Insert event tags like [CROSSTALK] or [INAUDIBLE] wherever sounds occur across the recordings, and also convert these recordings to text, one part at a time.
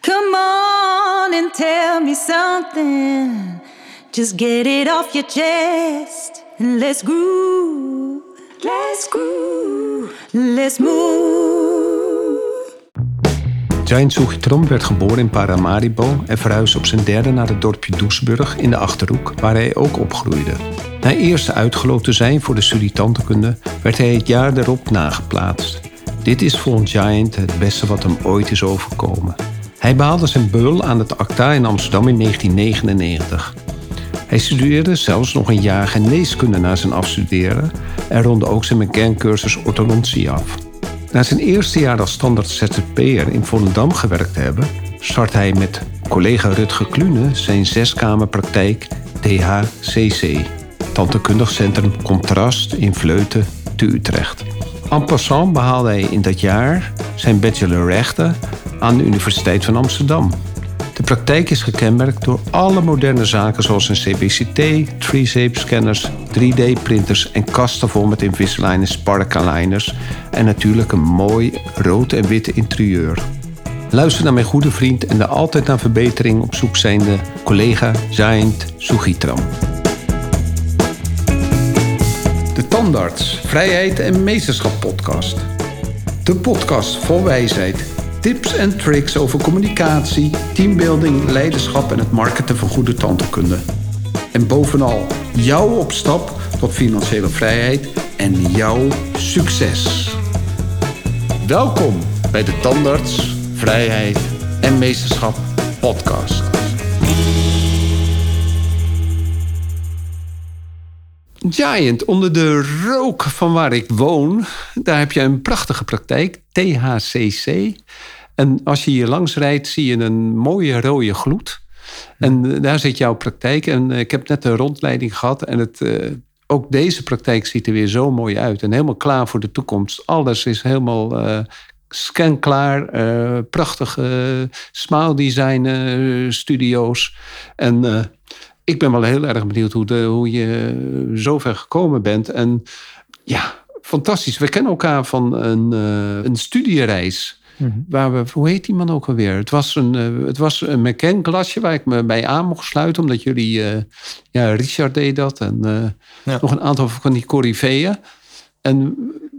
Come on and tell me something. Just get it off your chest and let's groove. Let's groove. Let's move. Giant Suchitrom werd geboren in Paramaribo en verhuisde op zijn derde naar het dorpje Doesburg in de Achterhoek, waar hij ook opgroeide. Na eerst uitgeloofd te zijn voor de studie tandheelkunde, werd hij het jaar daarop nageplaatst. Dit is volgens Giant het beste wat hem ooit is overkomen. Hij behaalde zijn beul aan het ACTA in Amsterdam in 1999. Hij studeerde zelfs nog een jaar geneeskunde na zijn afstuderen en ronde ook zijn McGann-cursus orthodontie af. Na zijn eerste jaar als standaard ZZP'er in Volendam gewerkt te hebben, start hij met collega Rutger Klune zijn zeskamerpraktijk THCC, Tandheelkundig Centrum Contrast in Vleuten te Utrecht. En passant behaalde hij in dat jaar zijn bachelor rechten aan de Universiteit van Amsterdam. De praktijk is gekenmerkt door alle moderne zaken zoals een CBCT, 3-shape scanners, 3D-printers en kasten vol met Invisalign en Spark aligners en natuurlijk een mooi rood en wit interieur. Luister naar mijn goede vriend en de altijd naar verbetering op zoek zijnde collega Giant Sugitram. Tandarts, Vrijheid en Meesterschap podcast. De podcast vol wijsheid, tips en tricks over communicatie, teambuilding, leiderschap en het marketen van goede tandheelkunde. En bovenal jouw opstap tot financiële vrijheid en jouw succes. Welkom bij de Tandarts, Vrijheid en Meesterschap podcast. Giant, onder de rook van waar ik woon, daar heb je een prachtige praktijk, THCC. En als je hier langs rijdt, zie je een mooie rode gloed. En daar zit jouw praktijk. En ik heb net een rondleiding gehad. En het, uh, ook deze praktijk ziet er weer zo mooi uit. En helemaal klaar voor de toekomst. Alles is helemaal uh, scanklaar. Uh, prachtige smile design studio's. En ik ben wel heel erg benieuwd hoe, de, hoe je zover gekomen bent. En ja, fantastisch. We kennen elkaar van een, een studiereis. Mm Waar we, hoe heet die man ook alweer? Het was een, uh, het was een McCann-klasje waar ik me bij aan mocht sluiten. Omdat jullie, uh, ja, Richard deed dat. En uh, ja. nog een aantal van die Corifeeën. En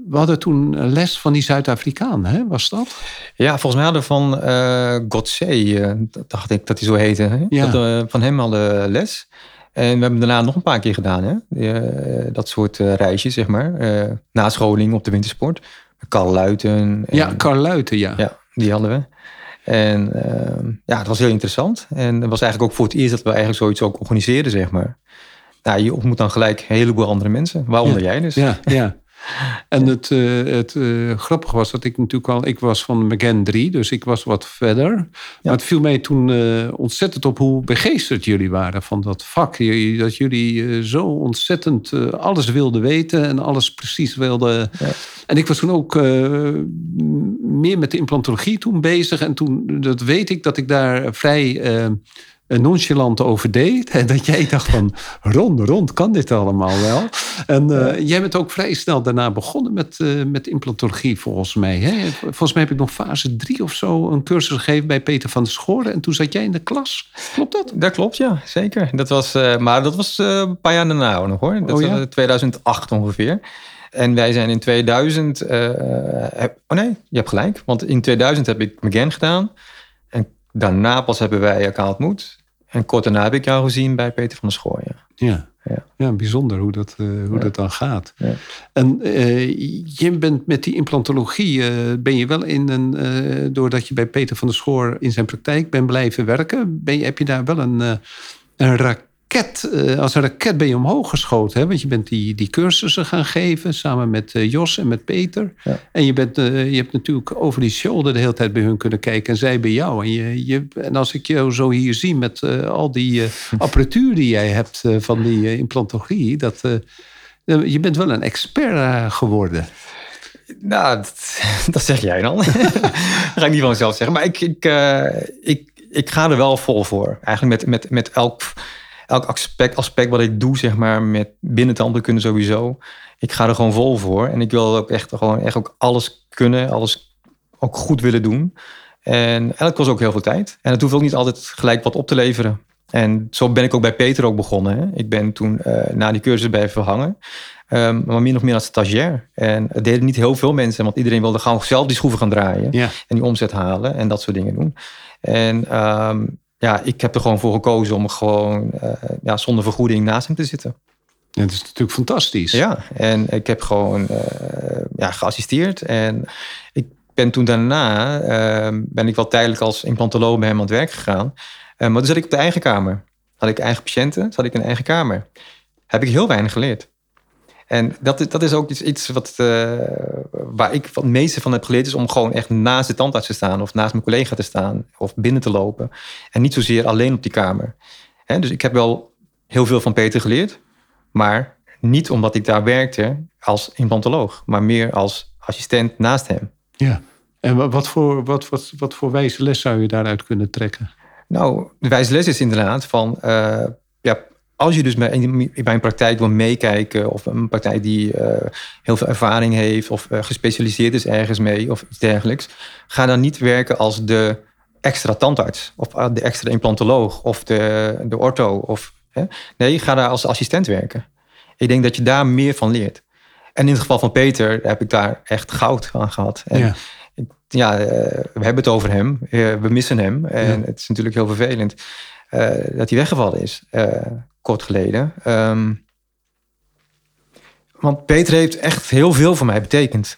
we hadden toen les van die Zuid-Afrikaan, hè? was dat? Ja, volgens mij hadden we van uh, Godse, dacht ik dat hij zo heette. Hè? Ja. Dat, van hem hadden les. En we hebben daarna nog een paar keer gedaan, hè? dat soort reisjes, zeg maar. nascholing op de wintersport. Carl Luiten. ja, Carl Luiten, ja. Ja, die hadden we. En uh, ja, het was heel interessant. En het was eigenlijk ook voor het eerst dat we eigenlijk zoiets ook organiseerden, zeg maar. Nou, je ontmoet dan gelijk een heleboel andere mensen, waaronder ja. jij dus. Ja, ja. En het, uh, het uh, grappige was dat ik natuurlijk al... Ik was van McGann 3, dus ik was wat verder. Ja. Maar het viel mij toen uh, ontzettend op hoe begeesterd jullie waren van dat vak. Dat jullie zo ontzettend alles wilden weten en alles precies wilden... Ja. En ik was toen ook meer met de implantologie toen bezig. En toen, dat weet ik, dat ik daar vrij nonchalant over deed. En [LAUGHS] dat jij dacht van, rond, rond, kan dit allemaal wel? En uh, jij bent ook vrij snel daarna begonnen met, uh, met implantologie, volgens mij. Hè? Volgens mij heb ik nog fase drie of zo een cursus gegeven bij Peter van der Schoren. En toen zat jij in de klas. Klopt dat? Dat klopt, ja, zeker. Dat was, uh, maar dat was een paar jaar daarna nog hoor. Dat oh, ja? was 2008 ongeveer. En wij zijn in 2000... oh nee, je hebt gelijk. Want in 2000 heb ik McGann gedaan. Daarna pas hebben wij elkaar ontmoet. En kort daarna heb ik jou gezien bij Peter van der Schooien. Ja. Ja. ja, bijzonder hoe dat, uh, hoe ja. dat dan gaat. Ja. En uh, je bent met die implantologie, uh, ben je wel in een, doordat je bij Peter van der Schoor in zijn praktijk bent blijven werken, ben je, heb je daar wel een, een raket, als een raket ben je omhoog geschoten. Hè? Want je bent die, die cursussen gaan geven samen met Jos en met Peter. En je, bent, je hebt natuurlijk over die shoulder de hele tijd bij hun kunnen kijken en zij bij jou. En, je, je, en als ik jou zo hier zie met al die apparatuur die jij hebt van die implantologie, dat, je bent wel een expert geworden. Nou, dat, [LAUGHS] dat, zeg jij dan. [LAUGHS] dat ga ik niet van mezelf zeggen. Maar ik, ik, ik, ik ga er wel vol voor. Eigenlijk met, met, met elk, elk aspect, aspect wat ik doe, zeg maar, met binnen tandheelkunde sowieso. Ik ga er gewoon vol voor. En ik wil ook echt, gewoon echt ook alles kunnen, alles ook goed willen doen. En, dat kost ook heel veel tijd. En het hoeft ook niet altijd gelijk wat op te leveren. En zo ben ik ook bij Peter ook begonnen. Hè. Ik ben toen uh, na die cursus bij verhangen. Um, maar meer nog meer als stagiair. En het deden niet heel veel mensen, want iedereen wilde gewoon zelf die schroeven gaan draaien. En die omzet halen en dat soort dingen doen. En um, ja, ik heb er gewoon voor gekozen om gewoon uh, ja, zonder vergoeding naast hem te zitten. Ja, dat is natuurlijk fantastisch. Ja, en ik heb gewoon uh, ja, geassisteerd. En ik ben toen daarna, uh, ben ik wel tijdelijk als implantoloog bij hem aan het werk gegaan. Maar toen zat ik op de eigen kamer. Had ik eigen patiënten, zat ik in eigen kamer. Heb ik heel weinig geleerd. En dat, dat is ook iets, iets wat, uh, waar ik het meeste van heb geleerd, is om gewoon echt naast de tandarts te staan of naast mijn collega te staan of binnen te lopen. En niet zozeer alleen op die kamer. He, dus ik heb wel heel veel van Peter geleerd, maar niet omdat ik daar werkte als implantoloog, maar meer als assistent naast hem. Ja, en wat voor, wat, wat, wat voor wijze les zou je daaruit kunnen trekken? Nou, de wijze les is inderdaad van, uh, ja, als je dus bij, een praktijk wil meekijken, of een praktijk die uh, heel veel ervaring heeft, of uh, gespecialiseerd is ergens mee, of iets dergelijks, ga dan niet werken als de extra tandarts, of de extra implantoloog, of de, de ortho. Of, hè? Nee, ga daar als assistent werken. Ik denk dat je daar meer van leert. En in het geval van Peter heb ik daar echt goud aan gehad. En ja. ja, uh, we hebben het over hem. we missen hem. En ja. het is natuurlijk heel vervelend dat hij weggevallen is kort geleden. Um, want Peter heeft echt heel veel voor mij betekend.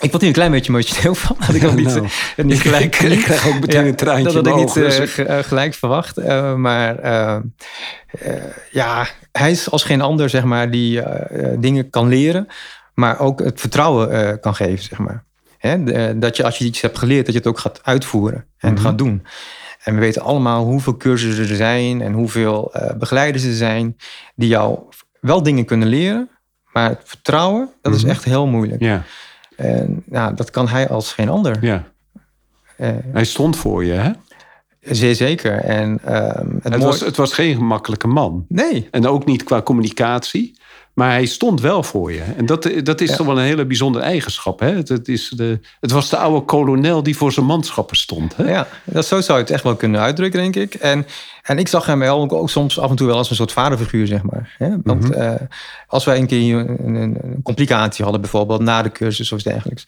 Ik word hier een klein beetje emotioneel van. Dat ik [LAUGHS] ook niet, nou, niet gelijk. Ik, [LAUGHS] ik krijg ook meteen ja, een traantje. Dat had ik niet uh, gelijk verwacht. Uh, maar uh, ja, hij is als geen ander, zeg maar, die dingen kan leren, maar ook het vertrouwen kan geven, zeg maar. Hè? dat je als je iets hebt geleerd, dat je het ook gaat uitvoeren en mm -hmm. gaat doen. En we weten allemaal hoeveel cursussen er zijn en hoeveel uh, begeleiders er zijn die jou wel dingen kunnen leren, maar het vertrouwen, dat mm -hmm. is echt heel moeilijk. Ja. En nou, dat kan hij als geen ander. Ja. Uh, hij stond voor je, hè? Zeer zeker. En, um, het, het, mooi... was, het was geen gemakkelijke man. Nee. En ook niet qua communicatie. Maar hij stond wel voor je. En dat, dat is ja. toch wel een hele bijzondere eigenschap. Hè? Het, het, is de, het was de oude kolonel die voor zijn manschappen stond. Hè? Ja, dat, zo zou je het echt wel kunnen uitdrukken, denk ik. En, en ik zag hem wel ook, ook soms af en toe wel als een soort vaderfiguur, zeg maar. Hè? Want mm -hmm. uh, als wij een keer een, een, een, complicatie hadden, bijvoorbeeld na de cursus of iets dergelijks,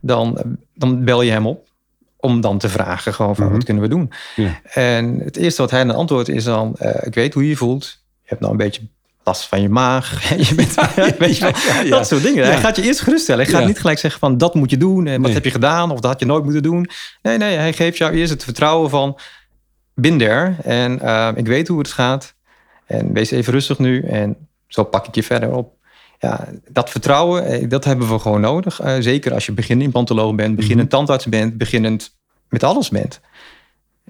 dan, dan bel je hem op om dan te vragen gewoon van, mm -hmm. wat kunnen we doen? Ja. En het eerste wat hij dan antwoordt is dan, uh, ik weet hoe je je voelt. Je hebt nou een beetje last van je maag. [LAUGHS] je bent, weet je, dat soort dingen. Hij gaat je eerst geruststellen. Hij gaat niet gelijk zeggen van dat moet je doen. En wat nee. heb je gedaan? Of dat had je nooit moeten doen. Nee, nee. Hij geeft jou eerst het vertrouwen van bin there. En uh, ik weet hoe het gaat. En wees even rustig nu. En zo pak ik je verder op. Ja, dat vertrouwen, eh, dat hebben we gewoon nodig. Uh, zeker als je beginnend implantoloog bent, beginnend -hmm. tandarts bent, beginnend met alles bent.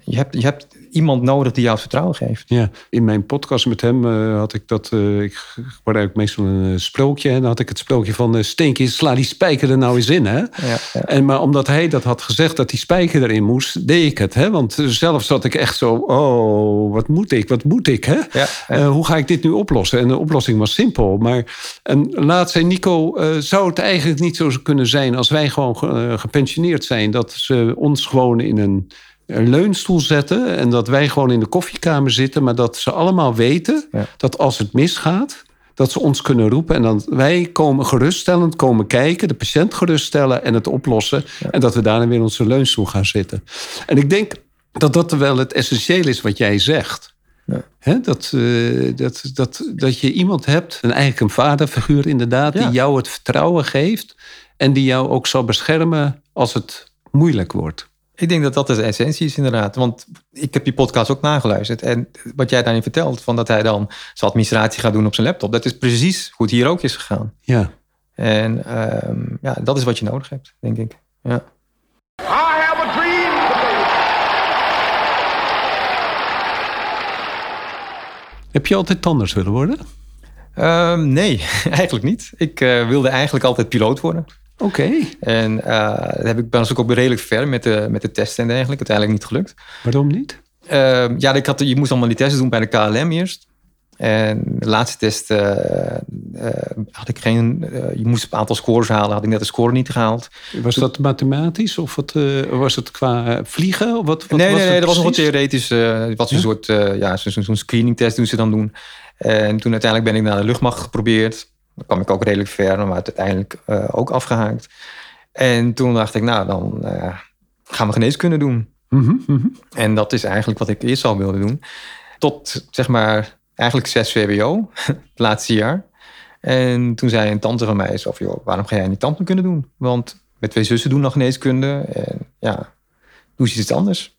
Je hebt, je hebt iemand nodig die jou vertrouwen geeft. Ja, in mijn podcast met hem uh, had ik dat. Uh, ik gebruik meestal een uh, sprookje. En dan had ik het sprookje van Steenkje, sla die spijker er nou eens in. Hè? Ja, ja. En, maar omdat hij dat had gezegd dat die spijker erin moest, deed ik het. Hè? Want zelf zat ik echt zo. Oh, wat moet ik? Wat moet ik? Hè? Ja, hoe ga ik dit nu oplossen? En de oplossing was simpel. Maar en laat zei Nico, zou het eigenlijk niet zo kunnen zijn als wij gewoon gepensioneerd zijn, dat ze ons gewoon in een een leunstoel zetten en dat wij gewoon in de koffiekamer zitten, maar dat ze allemaal weten ja. dat als het misgaat, dat ze ons kunnen roepen en dat wij komen geruststellend komen kijken, de patiënt geruststellen en het oplossen ja. en dat we daarna weer in onze leunstoel gaan zitten. En ik denk dat dat wel het essentieel is wat jij zegt. Ja. He, dat, uh, dat, dat, dat je iemand hebt, een, eigenlijk een vaderfiguur inderdaad, die jou het vertrouwen geeft en die jou ook zal beschermen als het moeilijk wordt. Ik denk dat dat de essentie is inderdaad. Want ik heb die podcast ook nageluisterd. En wat jij daarin vertelt, van dat hij dan zijn administratie gaat doen op zijn laptop. Dat is precies hoe het hier ook is gegaan. Ja. En um, ja, dat is wat je nodig hebt, denk ik. Ja. I have a dream. Heb je altijd tandarts willen worden? Um, nee, [LAUGHS] eigenlijk niet. Ik uh, wilde eigenlijk altijd piloot worden. Oké. Okay. En uh, heb ik ben ook redelijk ver met de, met de testen en dergelijke. Uiteindelijk niet gelukt. Waarom niet? Uh, ja, ik had, je moest allemaal die testen doen bij de KLM eerst. En de laatste test had ik geen. je moest een aantal scores halen, had ik net de score niet gehaald. Was dat mathematisch of wat, was het qua vliegen? Wat, wat nee, nee, nee, dat was nog een theoretisch. het was een soort ja, zo'n screening test doen ze dan doen. En toen uiteindelijk ben ik naar de luchtmacht geprobeerd. Dan kwam ik ook redelijk ver, maar uiteindelijk ook afgehaakt. En toen dacht ik, nou, dan gaan we geneeskunde doen. Mhm, mhm. En dat is eigenlijk wat ik eerst al wilde doen. Tot zeg maar eigenlijk 6 VWO, [LAUGHS] het laatste jaar. En toen zei een tante van mij: zo, joh, waarom ga jij niet tante kunnen doen? Want met twee zussen doen nog geneeskunde. En ja, doe eens iets anders.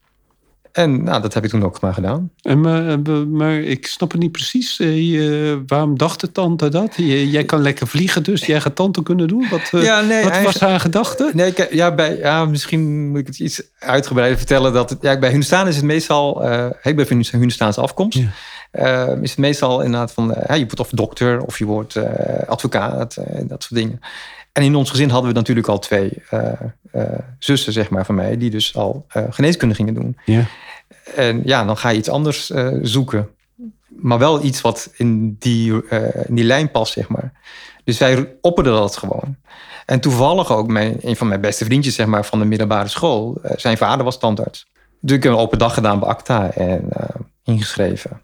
En nou, dat heb ik toen ook maar gedaan. En, maar, maar ik snap het niet precies. Eh, waarom dacht de tante dat? jij kan lekker vliegen, dus jij gaat tante kunnen doen? Wat, eh, ja, nee, wat was haar gedachte? Nee, ja, bij, ja, misschien moet ik het iets uitgebreider vertellen. Dat ja, bij Hunstaan is het meestal... Uh, ik ben van Hunstaanse afkomst. is het meestal inderdaad van... je wordt of dokter of je wordt advocaat. dat soort dingen. En in ons gezin hadden we natuurlijk al twee uh, uh, zussen, zeg maar, van mij, die dus al uh, geneeskunde gingen doen. Ja. En ja, dan ga je iets anders zoeken. Maar wel iets wat in die, in die lijn past, zeg maar. Dus wij opperden dat gewoon. En toevallig ook mijn, een van mijn beste vriendjes zeg maar, van de middelbare school. zijn vader was tandarts. Dus ik heb een open dag gedaan bij ACTA en ingeschreven.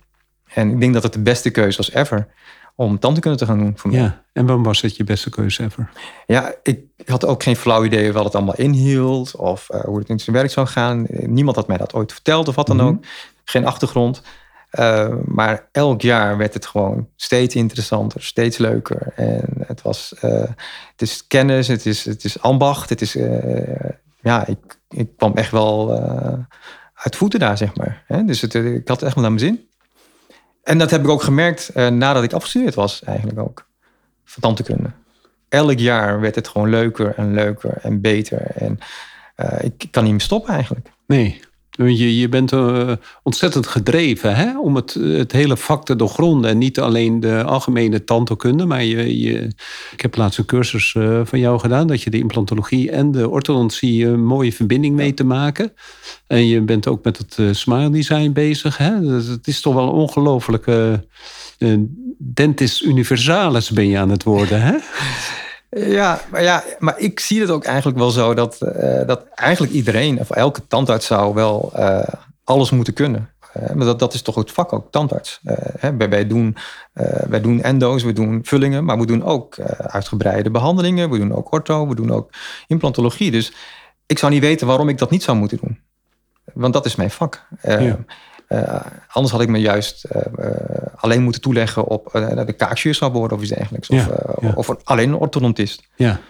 En ik denk dat het de beste keuze was ever om tandheelkunde te gaan doen voor mij. Ja, en waarom was het je beste keuze ever? Ja, ik had ook geen flauw idee wat het allemaal inhield of uh, hoe het in zijn werk zou gaan. Niemand had mij dat ooit verteld of wat dan mhm. ook. Geen achtergrond. Uh, maar elk jaar werd het gewoon steeds interessanter, steeds leuker. En het was, uh, het is kennis, het is, het is ambacht, het is, ja, ik, ik kwam echt wel uit voeten daar, zeg maar. Dus het, ik had het echt wel naar mijn zin. En dat heb ik ook gemerkt uh, nadat ik afgestudeerd was, eigenlijk ook. Van tandheelkunde. Elk jaar werd het gewoon leuker en leuker en beter. En uh, ik kan niet meer stoppen eigenlijk. Nee. Je, je bent uh, ontzettend gedreven hè? om het, het hele vak te doorgronden. En niet alleen de algemene tandheelkunde. Maar je, je, ik heb laatst een cursus uh, van jou gedaan. Dat je de implantologie en de orthodontie een mooie verbinding mee te maken. En je bent ook met het uh, smile design bezig. Hè? Het is toch wel een ongelofelijke... dentis universalis ben je aan het worden, hè? [LAUGHS] Ja, maar ja, maar ik zie het ook eigenlijk wel zo dat, uh, dat eigenlijk iedereen, of elke tandarts zou wel uh, alles moeten kunnen. Uh, maar dat, dat is toch het vak ook, tandarts. Hè, wij, wij, doen, wij doen endo's, we doen vullingen, maar we doen ook uitgebreide behandelingen. We doen ook ortho, we doen ook implantologie. Dus ik zou niet weten waarom ik dat niet zou moeten doen. Want dat is mijn vak. Uh, anders had ik me juist uh, alleen moeten toeleggen op de kaakjuur worden of iets dergelijks. Of, of alleen een orthodontist. Ja.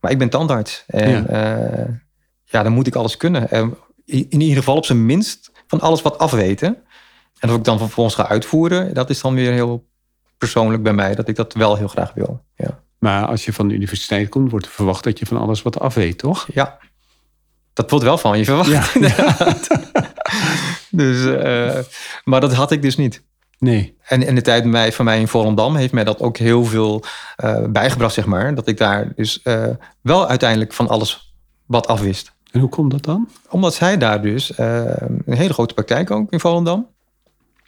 Maar ik ben tandarts. En ja. ja, dan moet ik alles kunnen. in ieder geval op zijn minst van alles wat afweten. En of ik dan vervolgens ga uitvoeren, dat is dan weer heel persoonlijk bij mij. Dat ik dat wel heel graag wil. Ja. Maar als je van de universiteit komt, wordt er verwacht dat je van alles wat afweet, toch? Ja. Dat wordt wel van je verwacht. Ja. [LAUGHS] dus, uh, maar dat had ik dus niet. Nee. En in de tijd mij, van mij in Volendam heeft mij dat ook heel veel uh, bijgebracht, zeg maar. Dat ik daar dus uh, wel uiteindelijk van alles wat afwist. En hoe komt dat dan? Omdat zij daar dus een hele grote praktijk ook in Volendam.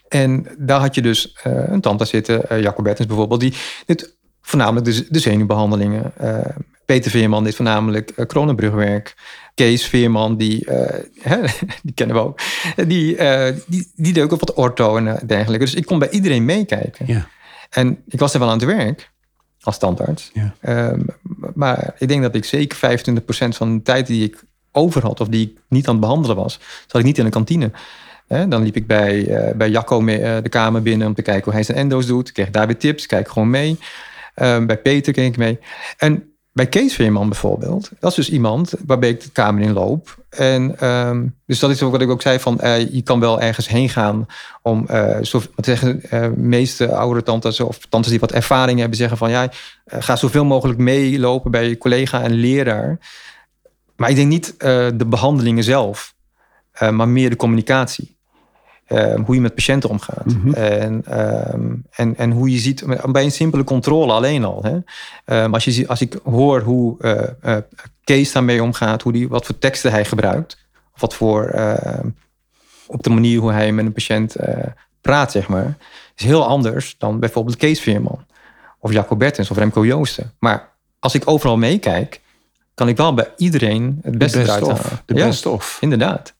En daar had je dus een tante zitten, Jacob Bertens bijvoorbeeld, die dit voornamelijk de, de zenuwbehandelingen. Peter Veerman dit voornamelijk kronenbrugwerk. Kees Veerman, die, uh, [LAUGHS] die kennen we ook, die, uh, die, die deed ook wat ortho en eh, dergelijke. Dus ik kon bij iedereen meekijken. Ja. En ik was er wel aan het werk als standaard. Ja. Um, maar ik denk dat ik zeker 25% van de tijd die ik over had, of die ik niet aan het behandelen was, zat ik niet in de kantine. dan liep ik bij, uh, bij Jacco mee, de kamer binnen om te kijken hoe hij zijn endo's doet. Ik kreeg daar weer tips, kijk gewoon mee. Um, bij Peter keek ik mee. En bij Kees Veerman bijvoorbeeld, dat is dus iemand waarbij ik de kamer in loop. En um, dus dat is ook wat ik ook zei van, uh, je kan wel ergens heen gaan om, uh, wat zeggen, uh, meeste oudere tantes of tantes die wat ervaring hebben, zeggen van, ja, ga zoveel mogelijk meelopen bij je collega en leraar. Maar ik denk niet de behandelingen zelf, maar meer de communicatie. Ehm, hoe je met patiënten omgaat. Mhm. en, ehm, en, en hoe je ziet, bij een simpele controle alleen al. Hè? Um, als, je, als ik hoor hoe uh, uh, Kees daarmee omgaat, hoe die, wat voor teksten hij gebruikt, of wat voor, op de manier hoe hij met een patiënt uh, praat, zeg maar, is heel anders dan bijvoorbeeld Kees Veerman. Of Jacco Bertens of Remco Joosten. Maar als ik overal meekijk, kan ik wel bij iedereen het beste best eruit of. halen. De Ja, best of. Inderdaad.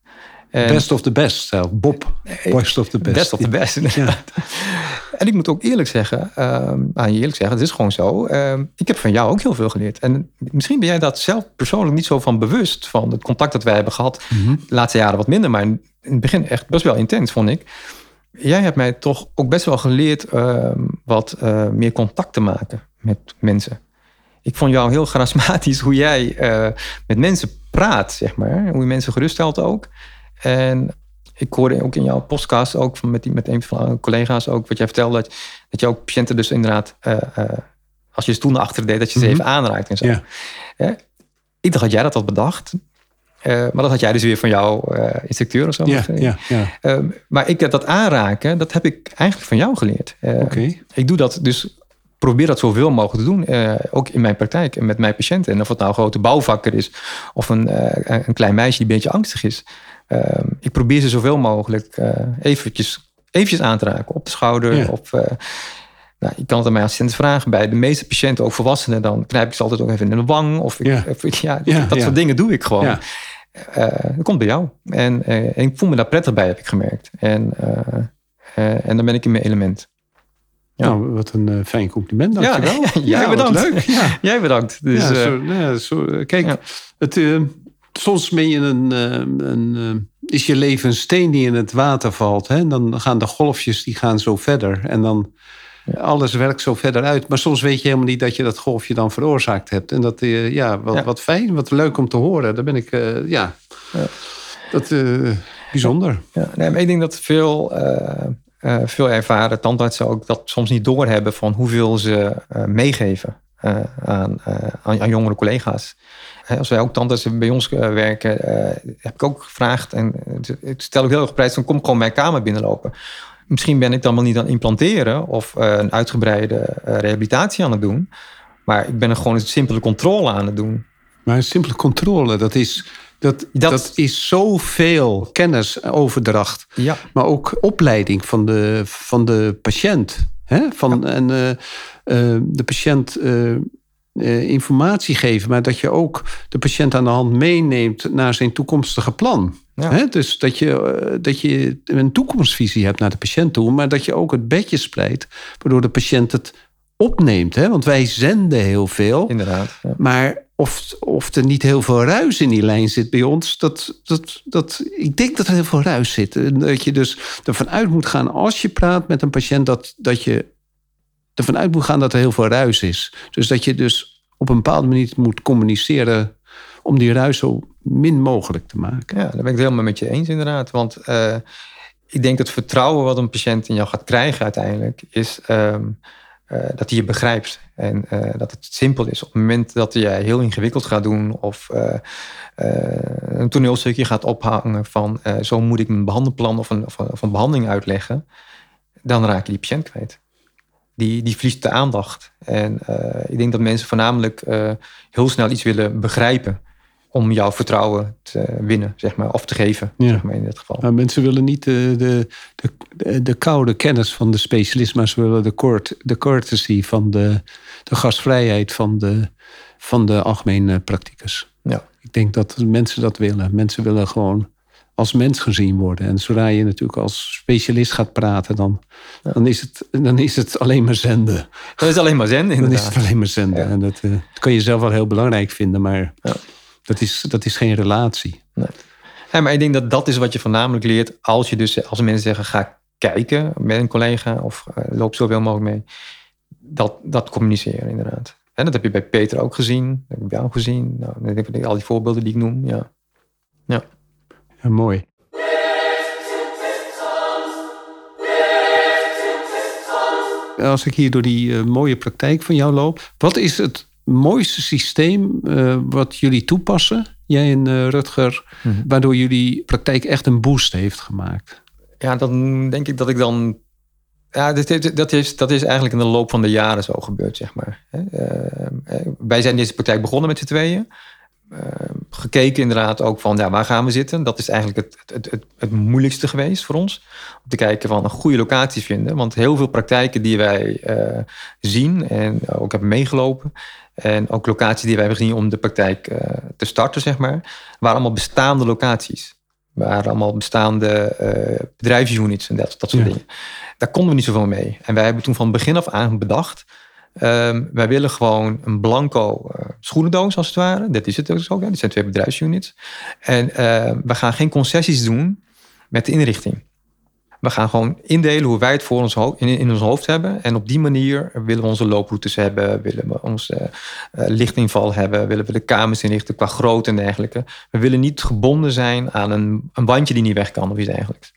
Best of the best. zelf. Bob. Best of the best. Best of the best, inderdaad. En ik moet ook eerlijk zeggen, ehm, aan je eerlijk zeggen, het is gewoon zo. ehm, ik heb van jou ook heel veel geleerd. En misschien ben jij dat zelf persoonlijk niet zo van bewust, van het contact dat wij hebben gehad. Mhm. De laatste jaren wat minder, maar in het begin echt best wel intens, vond ik. Jij hebt mij toch ook best wel geleerd ehm, wat eh, meer contact te maken met mensen. Ik vond jou heel charismatisch hoe jij eh, met mensen praat, zeg maar. Hoe je mensen geruststelt ook. En ik hoorde ook in jouw podcast, ook van met, die, met een van jouw collega's, ook wat jij vertelde, dat, dat je ook patiënten dus inderdaad, eh, eh, als je stoel naar achteren deed, dat je ze Mhm. even aanraakt en zo. Ja. Ik dacht dat jij dat had bedacht. Eh, maar dat had jij dus weer van jouw instructeur of zo. Ja, ja, ja. Ehm, maar ik dat aanraken, dat heb ik eigenlijk van jou geleerd. Ik doe dat dus, probeer dat zoveel mogelijk te doen. ook in mijn praktijk en met mijn patiënten. En of het nou een grote bouwvakker is of een, een klein meisje die een beetje angstig is. Ehm, ik probeer ze zoveel mogelijk eh, eventjes, eventjes aan te raken. Op de schouder. Ja. Of, eh, nou, ik kan het aan mijn assistent vragen. Bij de meeste patiënten, ook volwassenen, dan knijp ik ze altijd ook even in de wang. Of, ik, Ja. [LAUGHS] of ik- ja, Ja, dat ja. soort dingen doe ik gewoon. Ja. Eh, dat komt bij jou. En, en ik voel me daar prettig bij, heb ik gemerkt. En, en dan ben ik in mijn element. Ja. Nou, wat een fijn compliment. Ja, Dankjewel. [LAUGHS] jij bedankt. leuk. Ja. Jij bedankt. Dus, ja, zo, nou ja, zo, kijk, ja. het, soms ben je een, eh, een, eh, is je leven een steen die in het water valt. Hè? En dan gaan de golfjes die gaan zo verder. En dan alles werkt zo verder uit. Maar soms weet je helemaal niet dat je dat golfje dan veroorzaakt hebt. En dat, eh, ja, wat, Ja. wat fijn, wat leuk om te horen. Daar ben ik, ja, Ja. dat eh, bijzonder. Ja, nee, maar ik denk dat veel, veel ervaren tandartsen ook dat soms niet doorhebben van hoeveel ze meegeven aan, aan, aan jongere collega's. Als wij ook tandartsen bij ons eh, werken, eh, heb ik ook gevraagd en eh, ik stel ook heel erg prijs van kom gewoon mijn kamer binnenlopen. Misschien ben ik dan wel niet aan het implanteren of een uitgebreide eh, rehabilitatie aan het doen. Maar ik ben er gewoon een simpele controle aan het doen. Maar een simpele controle, dat is, dat, Dat- dat... is zoveel kennisoverdracht. Ja, Maar ook opleiding van de, van de patiënt. Hè? Van, En de patiënt eh, informatie geven, maar dat je ook de patiënt aan de hand meeneemt naar zijn toekomstige plan. Ja. Dus dat je, eh, dat je een toekomstvisie hebt naar de patiënt toe, maar dat je ook het bedje spreidt, waardoor de patiënt het opneemt. Hè? Want wij zenden heel veel. inderdaad. Ja. Maar of, of er niet heel veel ruis in die lijn zit bij ons, dat, dat, dat, ik denk dat er heel veel ruis zit. Dat je dus ervan uit moet gaan als je praat met een patiënt, dat, dat je ervan uit moet gaan dat er heel veel ruis is. Dus dat je dus op een bepaalde manier moet communiceren om die ruis zo min mogelijk te maken. Ja, daar ben ik het helemaal met je eens inderdaad. Want eh, ik denk dat vertrouwen wat een patiënt in jou gaat krijgen uiteindelijk... is ehm, eh, dat hij je begrijpt. En eh, dat het simpel is. Op het moment dat jij heel ingewikkeld gaat doen... of een toneelstukje gaat ophangen van... zo moet ik mijn behandelplan of een, of, een, of een behandeling uitleggen... dan raak je die patiënt kwijt. Die, die verliest de aandacht. En eh, ik denk dat mensen voornamelijk eh, heel snel iets willen begrijpen om jouw vertrouwen te winnen, zeg maar, of te geven, Ja. zeg maar in dit geval. Maar mensen willen niet de, de, de, de koude kennis van de specialist, maar ze willen de, court, de courtesy van de, de gastvrijheid van de, van de algemene practicus. Ja. Ik denk dat mensen dat willen. Mensen willen gewoon als mens gezien worden. En zodra je natuurlijk als specialist gaat praten, dan, dan, is, het, dan is het alleen maar zenden. Dat is alleen maar zen, Dan is inderdaad. het alleen maar zenden. Ja. En dat, eh, dat kan je zelf wel heel belangrijk vinden, maar Ja. dat, is, dat is geen relatie. Ja, maar ik denk dat dat is wat je voornamelijk leert als je dus, als mensen zeggen, ga kijken met een collega of eh, loop zoveel mogelijk mee. Dat, dat communiceren inderdaad. En dat heb je bij Peter ook gezien, dat heb ik bij jou gezien. Nou, dan heb ik al die voorbeelden die ik noem, ja. Ja. Ja, mooi. Als ik hier door die eh, mooie praktijk van jou loop, wat is het mooiste systeem eh, wat jullie toepassen, jij en eh, Rutger, Mhm. waardoor jullie praktijk echt een boost heeft gemaakt? Ja, dan denk ik dat ik dan. Ja, dat, dat- dat, is, dat is eigenlijk in de loop van de jaren zo gebeurd, zeg maar. Wij zijn deze praktijk begonnen met z'n tweeën. Eh, gekeken inderdaad ook van ja, waar gaan we zitten. Dat is eigenlijk het, het, het, het moeilijkste geweest voor ons. Om te kijken van een goede locatie vinden. Want heel veel praktijken die wij uh, zien en ook hebben meegelopen. En ook locaties die wij hebben gezien om de praktijk uh, te starten, zeg maar. Waren allemaal bestaande locaties. Waren allemaal bestaande uh, bedrijfsunits en dat, dat soort ja. dingen. Daar konden we niet zoveel mee. En wij hebben toen van begin af aan bedacht Um, wij willen gewoon een blanco uh, schoenendoos als het ware. Dat is het ook. Ja. Dit zijn twee bedrijfsunits. En uh, we gaan geen concessies doen met de inrichting. We gaan gewoon indelen hoe wij het voor ons in, in, ons hoofd hebben. En op die manier willen we onze looproutes hebben. Willen we onze uh, lichtinval hebben. Willen we de kamers inrichten qua grootte en dergelijke. We willen niet gebonden zijn aan een, een bandje die niet weg kan of iets dergelijks.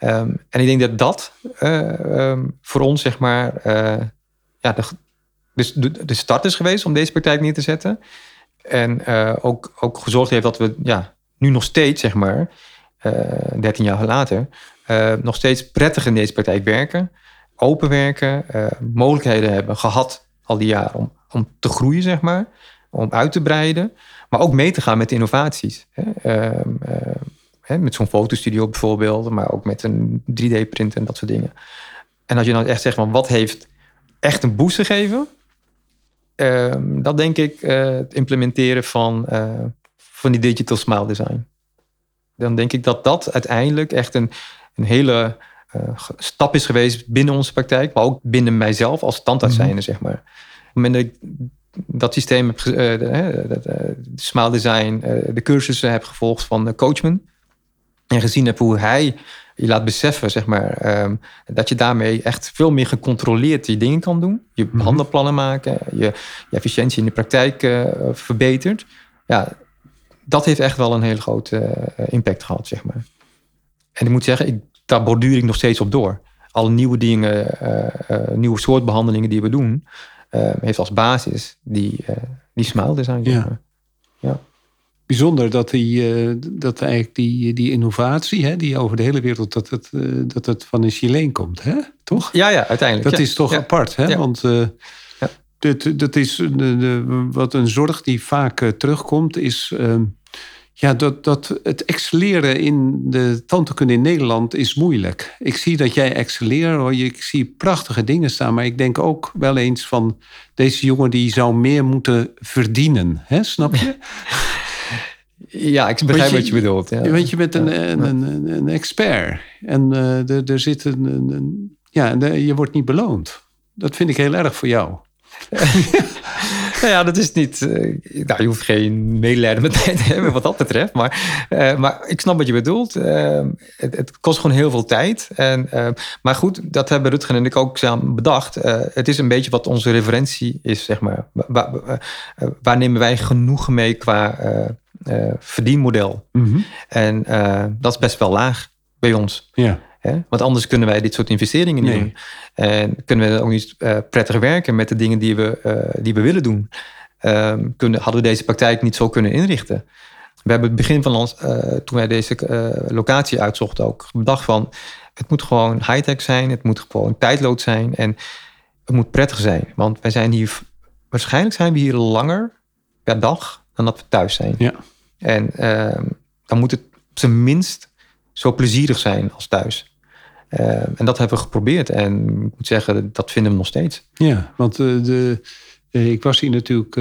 Um, en ik denk dat dat um, voor ons, zeg maar ja, de, dus de, start is geweest om deze praktijk neer te zetten. En uh, ook, ook gezorgd heeft dat we ja, nu nog steeds, zeg maar, uh, eh, 13 jaar later, uh, nog steeds prettig in deze praktijk werken. Open werken, mogelijkheden hebben gehad al die jaren om, om te groeien, zeg maar. Om uit te breiden, maar ook mee te gaan met innovaties. Hè, met zo'n fotostudio bijvoorbeeld, maar ook met een 3D-print en dat soort dingen. En als je nou echt zegt van wat heeft echt een boost gegeven. Uh, dat denk ik uh, het implementeren van, uh, van die digital smile design. Dan denk ik dat dat uiteindelijk echt een, een hele eh, stap is geweest binnen onze praktijk, maar ook binnen mijzelf als tandarts zijnde, zeg maar. Op het moment dat ik dat systeem heb, de, smile design, de cursussen heb gevolgd van Coachman en gezien heb hoe hij je laat beseffen, zeg maar, um, dat je daarmee echt veel meer gecontroleerd die dingen kan doen. Je mm handelplannen maken, je, je, efficiëntie in de praktijk uh, verbetert. Ja, dat heeft echt wel een hele grote uh, impact gehad, zeg maar. En ik moet zeggen, ik, daar borduur ik nog steeds op door. Alle nieuwe dingen, uh, nieuwe soort behandelingen die we doen, ehm, heeft als basis die, die smile design. Ja. ja bijzonder dat, die, uh, dat eigenlijk die, die innovatie, hè, die over de hele wereld, dat het, uh, dat het van een Chileen komt, hè? toch? Ja, ja, uiteindelijk. Dat is toch apart, hè? Want uh, dit, dat is de, de, wat een zorg die vaak terugkomt, is ehm, ja, dat, dat het excelleren in de tandheelkunde in Nederland is moeilijk. Ik zie dat jij excelleert, ik zie prachtige dingen staan, maar ik denk ook wel eens van deze jongen die zou meer moeten verdienen, hè? snap je? [LAUGHS] Ja, ik begrijp wat je bedoelt. Ja. Want je bent een, een, een, een expert. En uh, er, zit een. een ja, je wordt niet beloond. Dat vind ik heel erg voor jou. [LAUGHS] nou ja, dat is niet. Uh, nou, je hoeft geen medelijden met mij te hebben wat dat betreft. Maar, uh, maar ik snap wat je bedoelt. Uh, het, het, kost gewoon heel veel tijd. En, maar goed, dat hebben Rutger en ik ook samen bedacht. het is een beetje wat onze referentie is, zeg maar. Waar, waar nemen wij genoegen mee qua uh, verdienmodel. Mm En uh, dat is best wel laag bij ons. Ja. Hè? Want anders kunnen wij dit soort investeringen niet doen. En kunnen we ook niet uh, prettig werken met de dingen die we, die we willen doen. Um, kunnen, hadden we deze praktijk niet zo kunnen inrichten. We hebben het begin van ons, toen wij deze locatie uitzochten, ook bedacht van het moet gewoon high-tech zijn, het moet gewoon tijdlood zijn en het moet prettig zijn. Want wij zijn hier, waarschijnlijk zijn we hier langer per dag dan dat we thuis zijn. Ja. En uh, dan moet het op zijn minst zo plezierig zijn als thuis. Uh, en dat hebben we geprobeerd. En ik moet zeggen, dat vinden we nog steeds. Ja, want uh, de, eh, ik was hier natuurlijk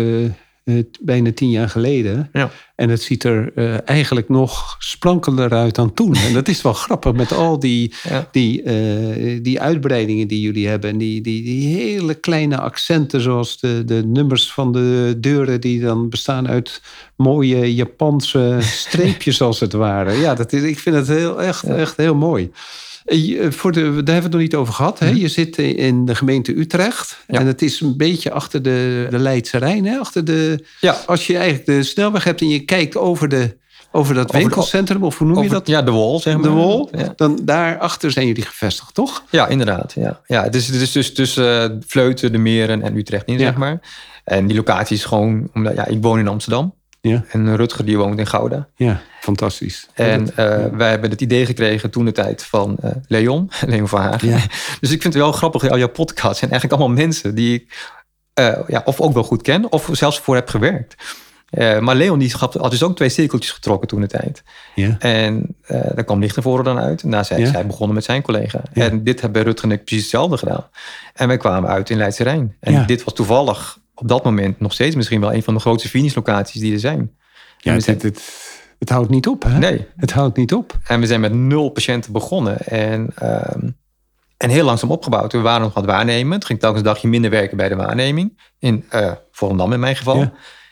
bijna tien jaar geleden. Ja. En het ziet er uh, eigenlijk nog sprankelder uit dan toen. En dat is wel [LAUGHS] grappig met al die, die, uh, die uitbreidingen die jullie hebben. En die, die, die hele kleine accenten, zoals de, de nummers van de deuren, die dan bestaan uit mooie Japanse [LAUGHS] streepjes, als het ware. Ja, dat is, ik vind het heel, echt, echt heel mooi. Eh, eh, voor de, daar hebben we het nog niet over gehad. Hè? Mhm. Je zit in de gemeente Utrecht. En het is een beetje achter de, de Leidse Rijn. Hè? Achter de, ja. Als je eigenlijk de snelweg hebt en je kijkt over, de, over dat winkelcentrum, of hoe noem je dat? Ja, de wol, zeg maar. De wol. Ja. Dan daarachter zijn jullie gevestigd, toch? Ja, inderdaad. Ja. Ja, het, is, het is dus tussen uh, Vleuten, de Meren en Utrecht in, zeg maar. En die locatie is gewoon, omdat ja, ik woon in Amsterdam. Ja. En Rutger die woont in Gouda. Ja, fantastisch. En uh, wij hebben het idee gekregen toen de tijd van uh, Leon, [LAUGHS] Leon van Hagen. Ja. Dus ik vind het wel grappig, al jouw podcasts zijn eigenlijk allemaal mensen die ik uh, ja, of ook wel goed ken, of zelfs voor heb gewerkt. Maar Leon die had dus ook twee cirkeltjes getrokken toen de tijd. Ja. En daar kwam Lichtenvoorde dan uit. En daar zijn zij begonnen met zijn collega. En dit hebben Rutger en ik precies hetzelfde gedaan. En wij kwamen uit in Leidse Rijn. En dit was toevallig op dat moment nog steeds misschien wel een van de grootste finishlocaties die er zijn. Ja, het, het, het, houdt niet op, hè? Nee. Het houdt niet op. En we zijn met nul patiënten begonnen. En, um, en heel langzaam opgebouwd. We waren nog wat waarnemen. Het ging telkens een dagje minder werken bij de waarneming. In uh, Volendam in mijn geval.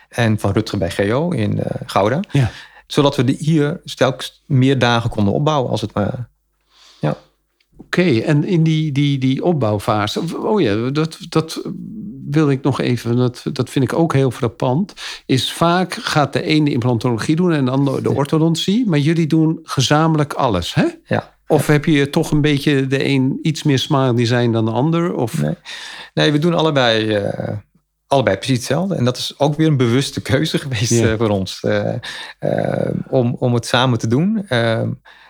En van Rutger bij GO in uh, Gouda. Ja. Zodat we de hier telkens meer dagen konden opbouwen als het ware. Oké, en in die, die, die opbouwfase, oh ja, dat, dat wil ik nog even, dat, dat vind ik ook heel frappant, is vaak gaat de ene implantologie doen en de andere de orthodontie, maar jullie doen gezamenlijk alles, hè? Ja. Of heb je toch een beetje de een iets meer smile design dan de ander? Of? Nee. nee, we doen allebei, uh, allebei precies hetzelfde. En dat is ook weer een bewuste keuze geweest ja. uh, voor ons. Uh, om, om het samen te doen.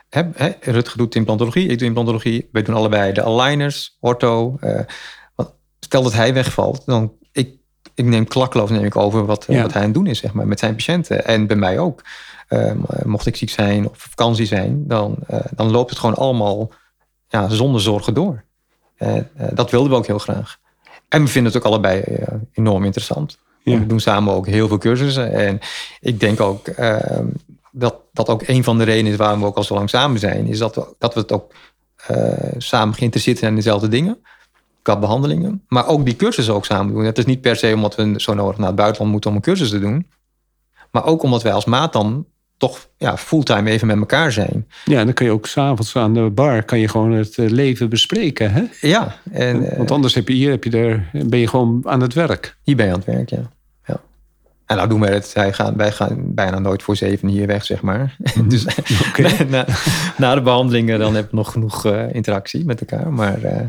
He, he, Rutger doet implantologie, ik doe implantologie. Wij doen allebei de aligners, ortho. Uh, stel dat hij wegvalt, dan ik, ik neem klakkeloos neem ik over wat, ja. wat hij aan het doen is, zeg maar, met zijn patiënten. En bij mij ook. Uh, mocht ik ziek zijn of vakantie zijn, dan, uh, dan loopt het gewoon allemaal ja, zonder zorgen door. dat wilden we ook heel graag. En we vinden het ook allebei enorm interessant. Ja. We doen samen ook heel veel cursussen. En ik denk ook ehm, dat dat ook een van de redenen is waarom we ook al zo lang samen zijn. Is dat we, dat we het ook uh, samen geïnteresseerd zijn in dezelfde dingen. Qua behandelingen. Maar ook die cursussen ook samen doen. Het is niet per se omdat we zo nodig naar het buitenland moeten om een cursus te doen. Maar ook omdat wij als maat dan toch ja, fulltime even met elkaar zijn. Ja, dan kun je ook s'avonds aan de bar kan je gewoon het leven bespreken. Hè? Ja. En, Want anders heb je hier heb je er, ben je gewoon aan het werk. Hier ben je aan het werk, ja. En nou doen wij het. Wij gaan, wij gaan bijna nooit voor zeven hier weg, zeg maar. Mm. [LAUGHS] dus [LAUGHS] okay. na, na, de behandelingen dan hebben we nog genoeg uh, interactie met elkaar. Maar uh,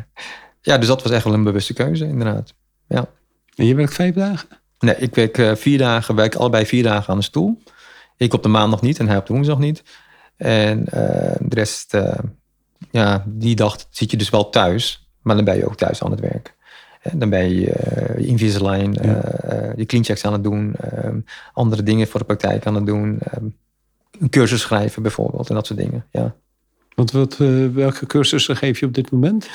ja, dus dat was echt wel een bewuste keuze, inderdaad. Ja. En je werkt vijf dagen? Nee, ik werk uh, vier dagen. Werk allebei vier dagen aan de stoel. Ik op de maandag niet en hij op de woensdag niet. En de rest, ja, die dag zit je dus wel thuis. Maar dan ben je ook thuis aan het werk. Dan ben je uh, Invisalign, ja. uh, je cleanchecks aan het doen, um, andere dingen voor de praktijk aan het doen. Um, een cursus schrijven bijvoorbeeld en dat soort dingen. Ja. Want wat, uh, welke cursussen geef je op dit moment?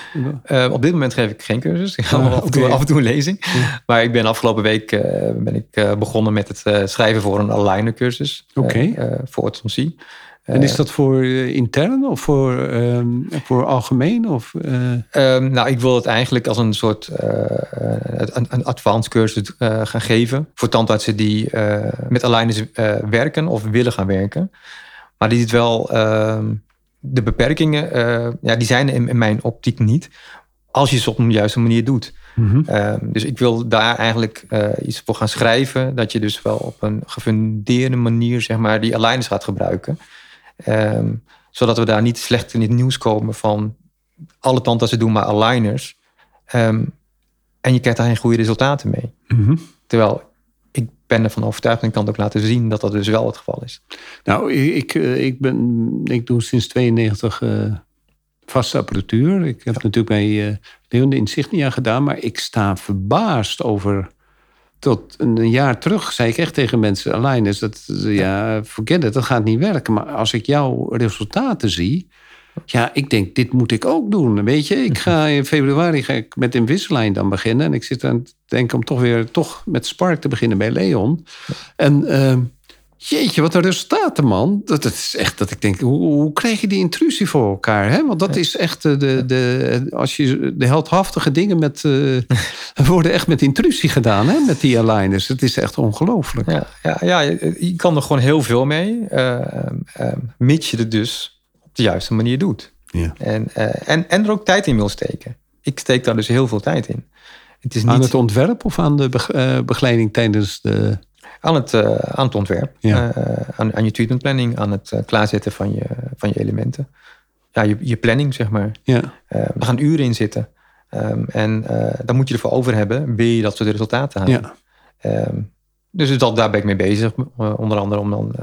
Uh, op dit moment geef ik geen cursus. Ik ga ah, af, en toe, af en toe een lezing. Ja. Maar ik ben afgelopen week uh, ben ik, begonnen met het schrijven voor een aligner cursus. Okay. voor orthodontie. En is dat voor intern of voor, um, voor algemeen? Of, uh... um, nou, ik wil het eigenlijk als een soort een, een advanced cursus gaan geven. Voor tandartsen die met aligners werken of willen gaan werken. Maar die het wel, ehm, de beperkingen, ja, die zijn in, in, mijn optiek niet. Als je ze op een juiste manier doet. Mm-hmm. dus ik wil daar eigenlijk iets voor gaan schrijven. Dat je dus wel op een gefundeerde manier, zeg maar, die aligners gaat gebruiken. Um, zodat we daar niet slecht in het nieuws komen van alle tandartsen doen maar aligners. Um, en je krijgt daar geen goede resultaten mee. Mm-hmm. Terwijl ik ben ervan overtuigd en kan het ook laten zien dat dat dus wel het geval is. Nou, ik, ik, ben, ik doe sinds 92 uh, vaste apparatuur. Ik heb ja. natuurlijk bij uh, Leon de Insignia gedaan, maar ik sta verbaasd over tot een jaar terug zei ik echt tegen mensen, alleen is dat, ja, forget it, dat gaat niet werken. Maar als ik jouw resultaten zie, ja, ik denk, dit moet ik ook doen. Weet je, ik ga in februari ga ik met Invisalign dan beginnen. En ik zit aan het denken om toch weer toch met Spark te beginnen bij Leon. En uh, Jeetje, wat een resultaten, man. Dat, is echt dat ik denk, hoe, hoe krijg je die intrusie voor elkaar? Hè? Want dat is echt de, de, de, als je de heldhaftige dingen met, uh, [LAUGHS] worden echt met intrusie gedaan, hè? met die aligners. Het is echt ongelooflijk. Ja, ja, ja, je kan er gewoon heel veel mee, uh, uh, mits je het dus op de juiste manier doet. Ja. En, en, en er ook tijd in wil steken. Ik steek daar dus heel veel tijd in. Het is niet... Aan het ontwerp of aan de begeleiding tijdens de aan het, uh, aan het ontwerp, ja. uh, aan, aan je treatment planning, aan het uh, klaarzetten van je, van je elementen. Ja, je, je planning, zeg maar. Ja. er gaan uren in zitten. Um, en daar moet je ervoor over hebben, wil je dat soort resultaten halen. Ja. Um, dus dat, daar ben ik mee bezig. onder andere om dan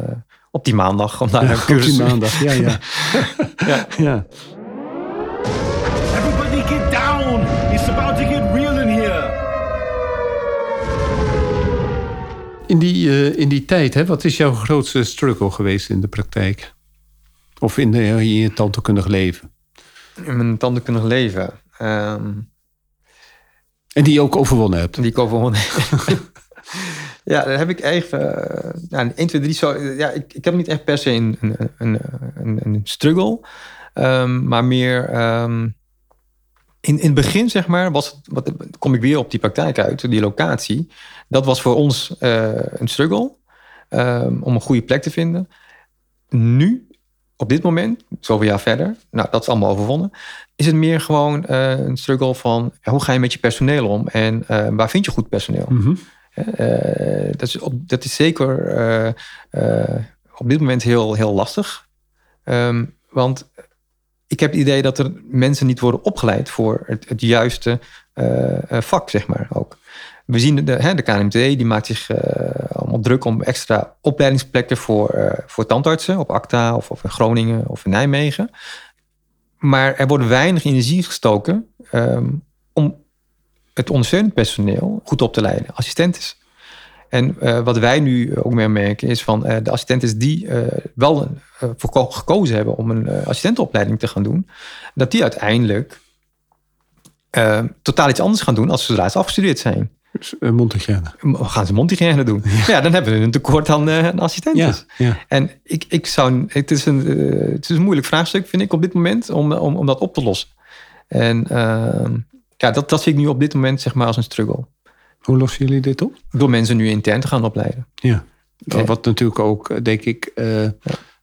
op die maandag, om daar ja, een cursus... Op die maandag, ja, ja. [LAUGHS] ja. ja. In die, uh, in die tijd, hè, wat is jouw grootste struggle geweest in de praktijk? Of in, de, in je tandheelkundig leven? In mijn tandheelkundig leven? Um... En die je ook overwonnen hebt? Die ik overwonnen heb. [LAUGHS] ja, daar heb ik even... Uh, ja, 1, 2, 3 zo... Ja, ik, ik heb niet echt per se een, een, een, een, een struggle. Um, maar meer... Um, in, in het begin, zeg maar, was het, wat, kom ik weer op die praktijk uit, die locatie. Dat was voor ons uh, een struggle um, om een goede plek te vinden. Nu, op dit moment, zoveel jaar verder, nou, dat is allemaal overwonnen, is het meer gewoon uh, een struggle van hoe ga je met je personeel om en uh, waar vind je goed personeel? Mm -hmm. dat, is op, dat is zeker op dit moment heel, heel lastig. Um, want ik heb het idee dat er mensen niet worden opgeleid voor het, juiste uh, vak, zeg maar ook. We zien de, de KNMT, die maakt zich uh, allemaal druk om extra opleidingsplekken voor, voor tandartsen op ACTA of, of, in Groningen of in Nijmegen. Maar er wordt weinig energie gestoken um, om het ondersteunend personeel goed op te leiden, assistenten. En uh, wat wij nu ook meer merken is van uh, de assistenten die uh, wel voor gekozen hebben om een assistentenopleiding te gaan doen, dat die uiteindelijk totaal iets anders gaan doen als zodra ze afgestudeerd zijn. Dus, mondhygiëne. Gaan ze mondhygiëne doen? Ja. ja. dan hebben we een tekort aan, assistenten. Ja, ja. En ik, ik zou, het, is een, het is een moeilijk vraagstuk, vind ik, op dit moment, om, om, om dat op te lossen. En ehm, ja, dat, dat zie ik nu op dit moment zeg maar als een struggle. Hoe lossen jullie dit op? Door mensen nu intern te gaan opleiden. Ja, wat natuurlijk ook, eh, denk ik, uh,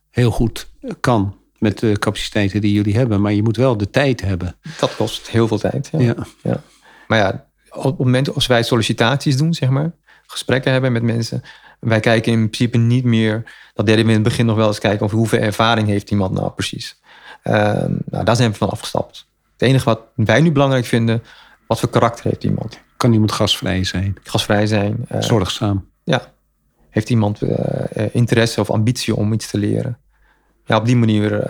heel goed kan met de capaciteiten die jullie hebben. Maar je moet wel de tijd hebben. Dat kost heel veel tijd. Ja. ja. Maar ja, op het moment als wij sollicitaties doen, zeg maar, gesprekken hebben met mensen. Wij kijken in principe niet meer, dat deden we in het begin nog wel eens kijken of hoeveel ervaring heeft iemand nou precies. Uh, nou, daar zijn we van afgestapt. Het enige wat wij nu belangrijk vinden, wat voor karakter heeft iemand? Kan iemand gasvrij zijn? Gasvrij zijn. Uh, Zorgzaam. Ja. Heeft iemand uh, interesse of ambitie om iets te leren? Ja, op die manier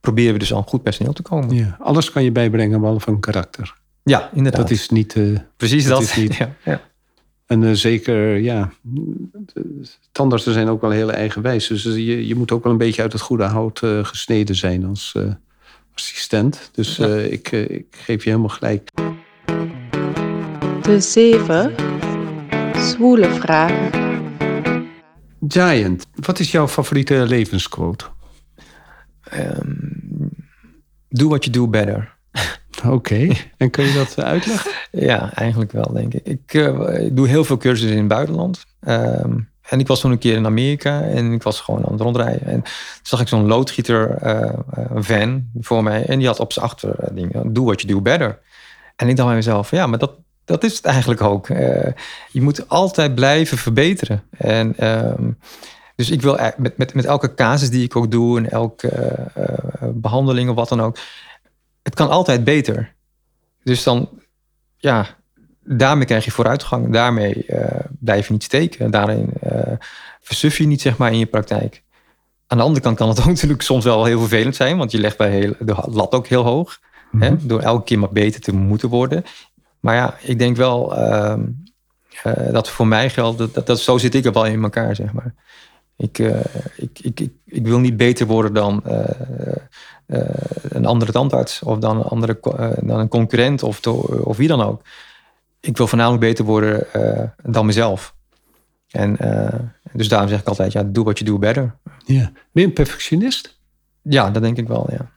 proberen we dus aan goed personeel te komen. Ja, alles kan je bijbrengen behalve een karakter. Ja, inderdaad. Dat is niet... Precies dat. Is niet, [LAUGHS] ja, ja. En zeker, ja, tandartsen zijn ook wel heel eigenwijs. Dus je, je moet ook wel een beetje uit het goede hout gesneden zijn als assistent. Dus ja. ik, ik geef je helemaal gelijk. De zeven zwoele vragen. Giant, wat is jouw favoriete levensquote? Um, do what you do better. [LAUGHS] Oké, en kun je dat uitleggen? [LAUGHS] ja, eigenlijk wel, denk ik. Ik, uh, ik doe heel veel cursussen in het buitenland. Um, en ik was toen een keer in Amerika en ik was gewoon aan het rondrijden. En toen zag ik zo'n loodgieter uh, van voor mij. En die had op zijn achterding, do what you do better. En ik dacht bij mezelf, ja, maar dat, dat is het eigenlijk ook. Uh, je moet altijd blijven verbeteren. En uh, dus ik wil met, met, met elke casus die ik ook doe en elke uh, behandeling of wat dan ook. Het kan altijd beter. Dus dan, ja, daarmee krijg je vooruitgang. Daarmee blijf je niet steken. Daarin versuf je niet, zeg maar, in je praktijk. Aan de andere kant kan het [LAUGHS] ook natuurlijk soms wel heel vervelend zijn, want je legt bij heel, de lat ook heel hoog. Mm -hmm. hè, door elke keer maar beter te moeten worden. Maar ja, ik denk wel uh, uh, dat voor mij geldt, dat, dat, dat, zo zit ik er wel in elkaar, zeg maar. Ik, uh, ik, ik, ik, ik, wil niet beter worden dan eh, een andere tandarts of dan een, andere, dan een concurrent of, to, of wie dan ook. Ik wil voornamelijk beter worden dan mezelf. En dus daarom zeg ik altijd, ja, do what you do better. Ja. Ben je een perfectionist? Ja, dat denk ik wel, ja.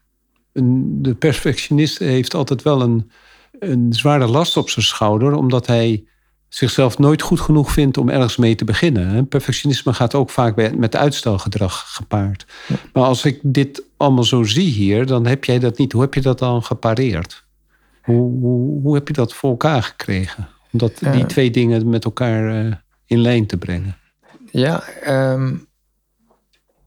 De perfectionist heeft altijd wel een een zware last op zijn schouder, omdat hij zichzelf nooit goed genoeg vindt om ergens mee te beginnen. Perfectionisme gaat ook vaak met uitstelgedrag gepaard. Maar als ik dit allemaal zo zie hier, dan heb jij dat niet. Hoe heb je dat dan gepareerd? Hoe, hoe, hoe heb je dat voor elkaar gekregen? Om dat, die twee dingen met elkaar uh, in lijn te brengen. Ja, um,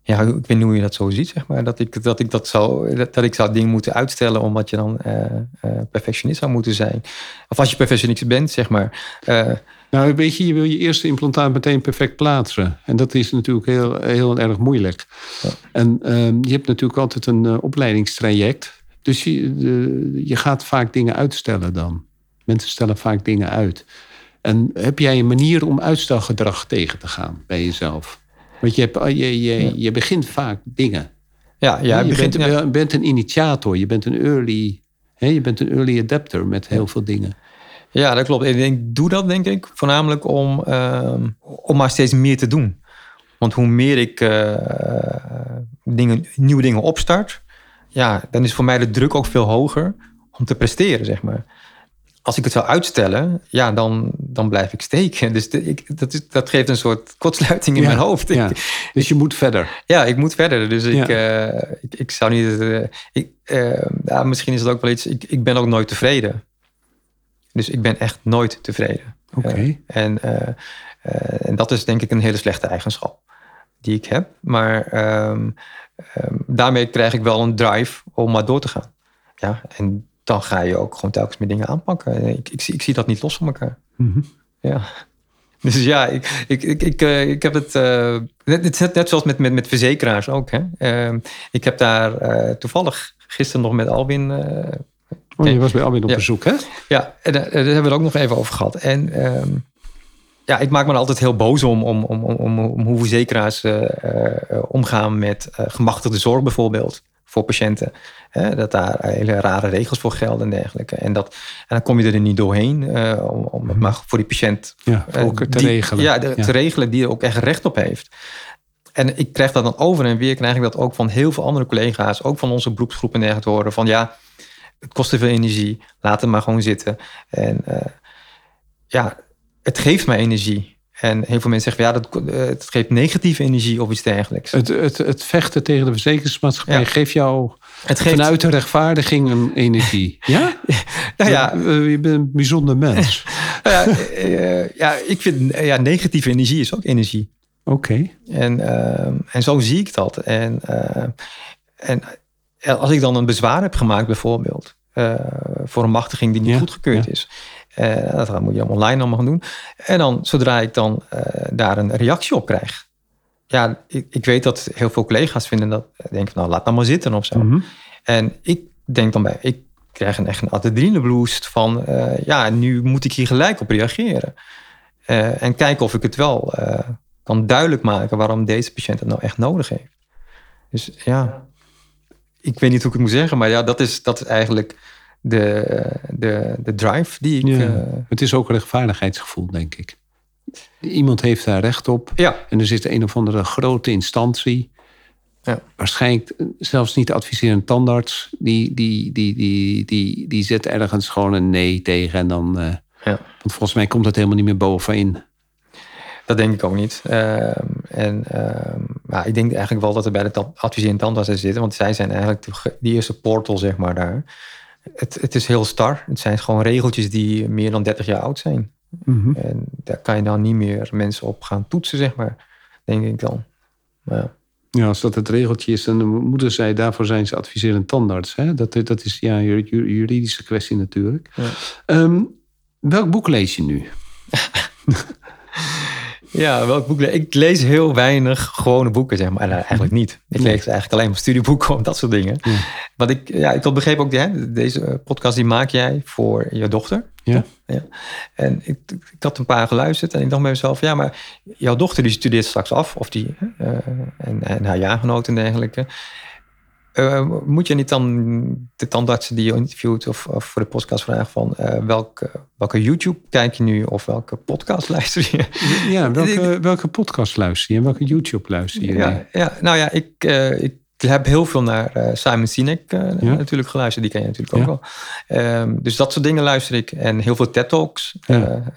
ja, ik weet niet hoe je dat zo ziet, zeg maar. Dat ik dat, ik dat zou, dat, dat ik zou dingen moeten uitstellen omdat je dan uh, uh, perfectionist zou moeten zijn. Of als je perfectionist bent, zeg maar. Uh, nou, weet je, je wil je eerste implantaat meteen perfect plaatsen. En dat is natuurlijk heel, heel erg moeilijk. Ja. En ehm, je hebt natuurlijk altijd een opleidingstraject. Dus je, je gaat vaak dingen uitstellen dan. Mensen stellen vaak dingen uit. En heb jij een manier om uitstelgedrag tegen te gaan bij jezelf? Want je, hebt, je, je, je begint vaak dingen. Ja, ja, je bent, ja. bent, een initiator, je bent een early, hè, je bent een early adapter met heel veel dingen. Ja, dat klopt. Ik doe dat denk ik voornamelijk om, uh, om maar steeds meer te doen. Want hoe meer ik uh, dingen, nieuwe dingen opstart, ja, dan is voor mij de druk ook veel hoger om te presteren, zeg maar. Als ik het zou uitstellen, ja, dan, dan blijf ik steken. [LAUGHS] Dus ik, dat, is, dat geeft een soort kortsluiting in mijn hoofd. Ja. Dus je moet verder. Ja, ik moet verder. Dus ik, uh, ik, ik, zou niet. Uh, ik, uh, ja, misschien is het ook wel iets. Ik, ik ben ook nooit tevreden. Dus ik ben echt nooit tevreden. Oké. en, en dat is denk ik een hele slechte eigenschap die ik heb. Maar um, um, daarmee krijg ik wel een drive om maar door te gaan. Ja, en dan ga je ook gewoon telkens meer dingen aanpakken. Ik, ik, zie, ik zie dat niet los van elkaar. Mm -hmm. Ja. [LAUGHS] Dus ja, ik, ik, ik, ik, uh, ik heb het. Uh, het is net zoals met, met, met verzekeraars ook. Hè. Uh, ik heb daar toevallig gisteren nog met Albin. oh, je was bij Albin op ja. bezoek, hè? Ja, en daar hebben we het ook nog even over gehad. En ehm, ja, ik maak me er altijd heel boos om, om, om, om, om hoe verzekeraars omgaan met gemachtigde zorg bijvoorbeeld voor patiënten. Hè, dat daar hele rare regels voor gelden en dergelijke. En, dat, en dan kom je er niet doorheen uh, om, om het maar voor die patiënt ja, ook te die, regelen. Ja, de, te regelen die er ook echt recht op heeft. En ik krijg dat dan over en weer, krijg ik dat ook van heel veel andere collega's, ook van onze beroepsgroepen en dergelijke te horen. Van ja, het kost te veel energie, laat het maar gewoon zitten. En uh, ja, het geeft mij energie. En heel veel mensen zeggen, ja, dat, het geeft negatieve energie of iets dergelijks. Het, het, het vechten tegen de verzekeringsmaatschappij ja. geeft jou het geeft... vanuit de rechtvaardiging een energie. [LAUGHS] ja? nou ja, je bent een bijzonder mens. [LAUGHS] nou ja, uh, ja, ik vind ja, negatieve energie is ook energie. Oké. Okay. En, uh, en zo zie ik dat. En, uh, en als ik dan een bezwaar heb gemaakt, bijvoorbeeld, voor een machtiging die niet ja, goedgekeurd ja. is. Uh, dat moet je dan online allemaal gaan doen. En dan, zodra ik dan uh, daar een reactie op krijg. Ja, ik, ik, weet dat heel veel collega's vinden dat. Denken, nou, laat dan maar zitten of zo. Mm -hmm. En ik denk dan bij, ik krijg een echt een adrenalineboost van. Uh, ja, nu moet ik hier gelijk op reageren. en kijken of ik het wel kan duidelijk maken waarom deze patiënt het nou echt nodig heeft. Dus ja, ik weet niet hoe ik het moet zeggen, maar ja, dat is, dat is eigenlijk de, de, de drive die ik. Ja, uh, het is ook een rechtvaardigheidsgevoel, denk ik. Iemand heeft daar recht op. Ja. En er zit een of andere grote instantie. Ja. Waarschijnlijk zelfs niet de adviserende tandarts. Die, die, die, die, die, die zet ergens gewoon een nee tegen. En dan. Uh, ja. Want volgens mij komt dat helemaal niet meer bovenin. Dat denk ik ook niet. Uh, en maar ik denk eigenlijk wel dat er bij de adviserende tandarts zitten. Want zij zijn eigenlijk de, die eerste portal, zeg maar, daar. Het, het, is heel star. Het zijn gewoon regeltjes die meer dan 30 jaar oud zijn. Mm -hmm. En daar kan je dan niet meer mensen op gaan toetsen, zeg maar. Denk ik dan. Ja. Ja, als dat het regeltje is, dan moeten zij, daarvoor zijn ze adviserend tandarts. Hè? Dat, dat is ja, een juridische kwestie natuurlijk. Ja. Um, welk boek lees je nu? [LAUGHS] Ja, welk boek? Ik lees heel weinig gewone boeken, zeg maar. Nou, eigenlijk niet. Ik lees eigenlijk alleen maar studieboeken of dat soort dingen. Ja. Want ik, ja, ik had begrepen ook, hè, deze podcast die maak jij voor je dochter. Ja. ja. En ik, ik had een paar geluisterd en ik dacht bij mezelf, ja, maar jouw dochter die studeert straks af, of die, uh, en, en haar jaargenoten en dergelijke. Uh, moet je niet dan de tandartsen die je interviewt of, of voor de podcast vragen van uh, welke, welke YouTube kijk je nu of welke podcast [LAUGHS] luister je? Ja, welke, welke podcast luister je en welke YouTube luister je? Ja, ja nou ja, ik, uh, ik heb heel veel naar Simon Sinek ja? natuurlijk geluisterd. Die ken je natuurlijk ook ja. wel. Um, dus dat soort dingen luister ik. En heel veel TED Talks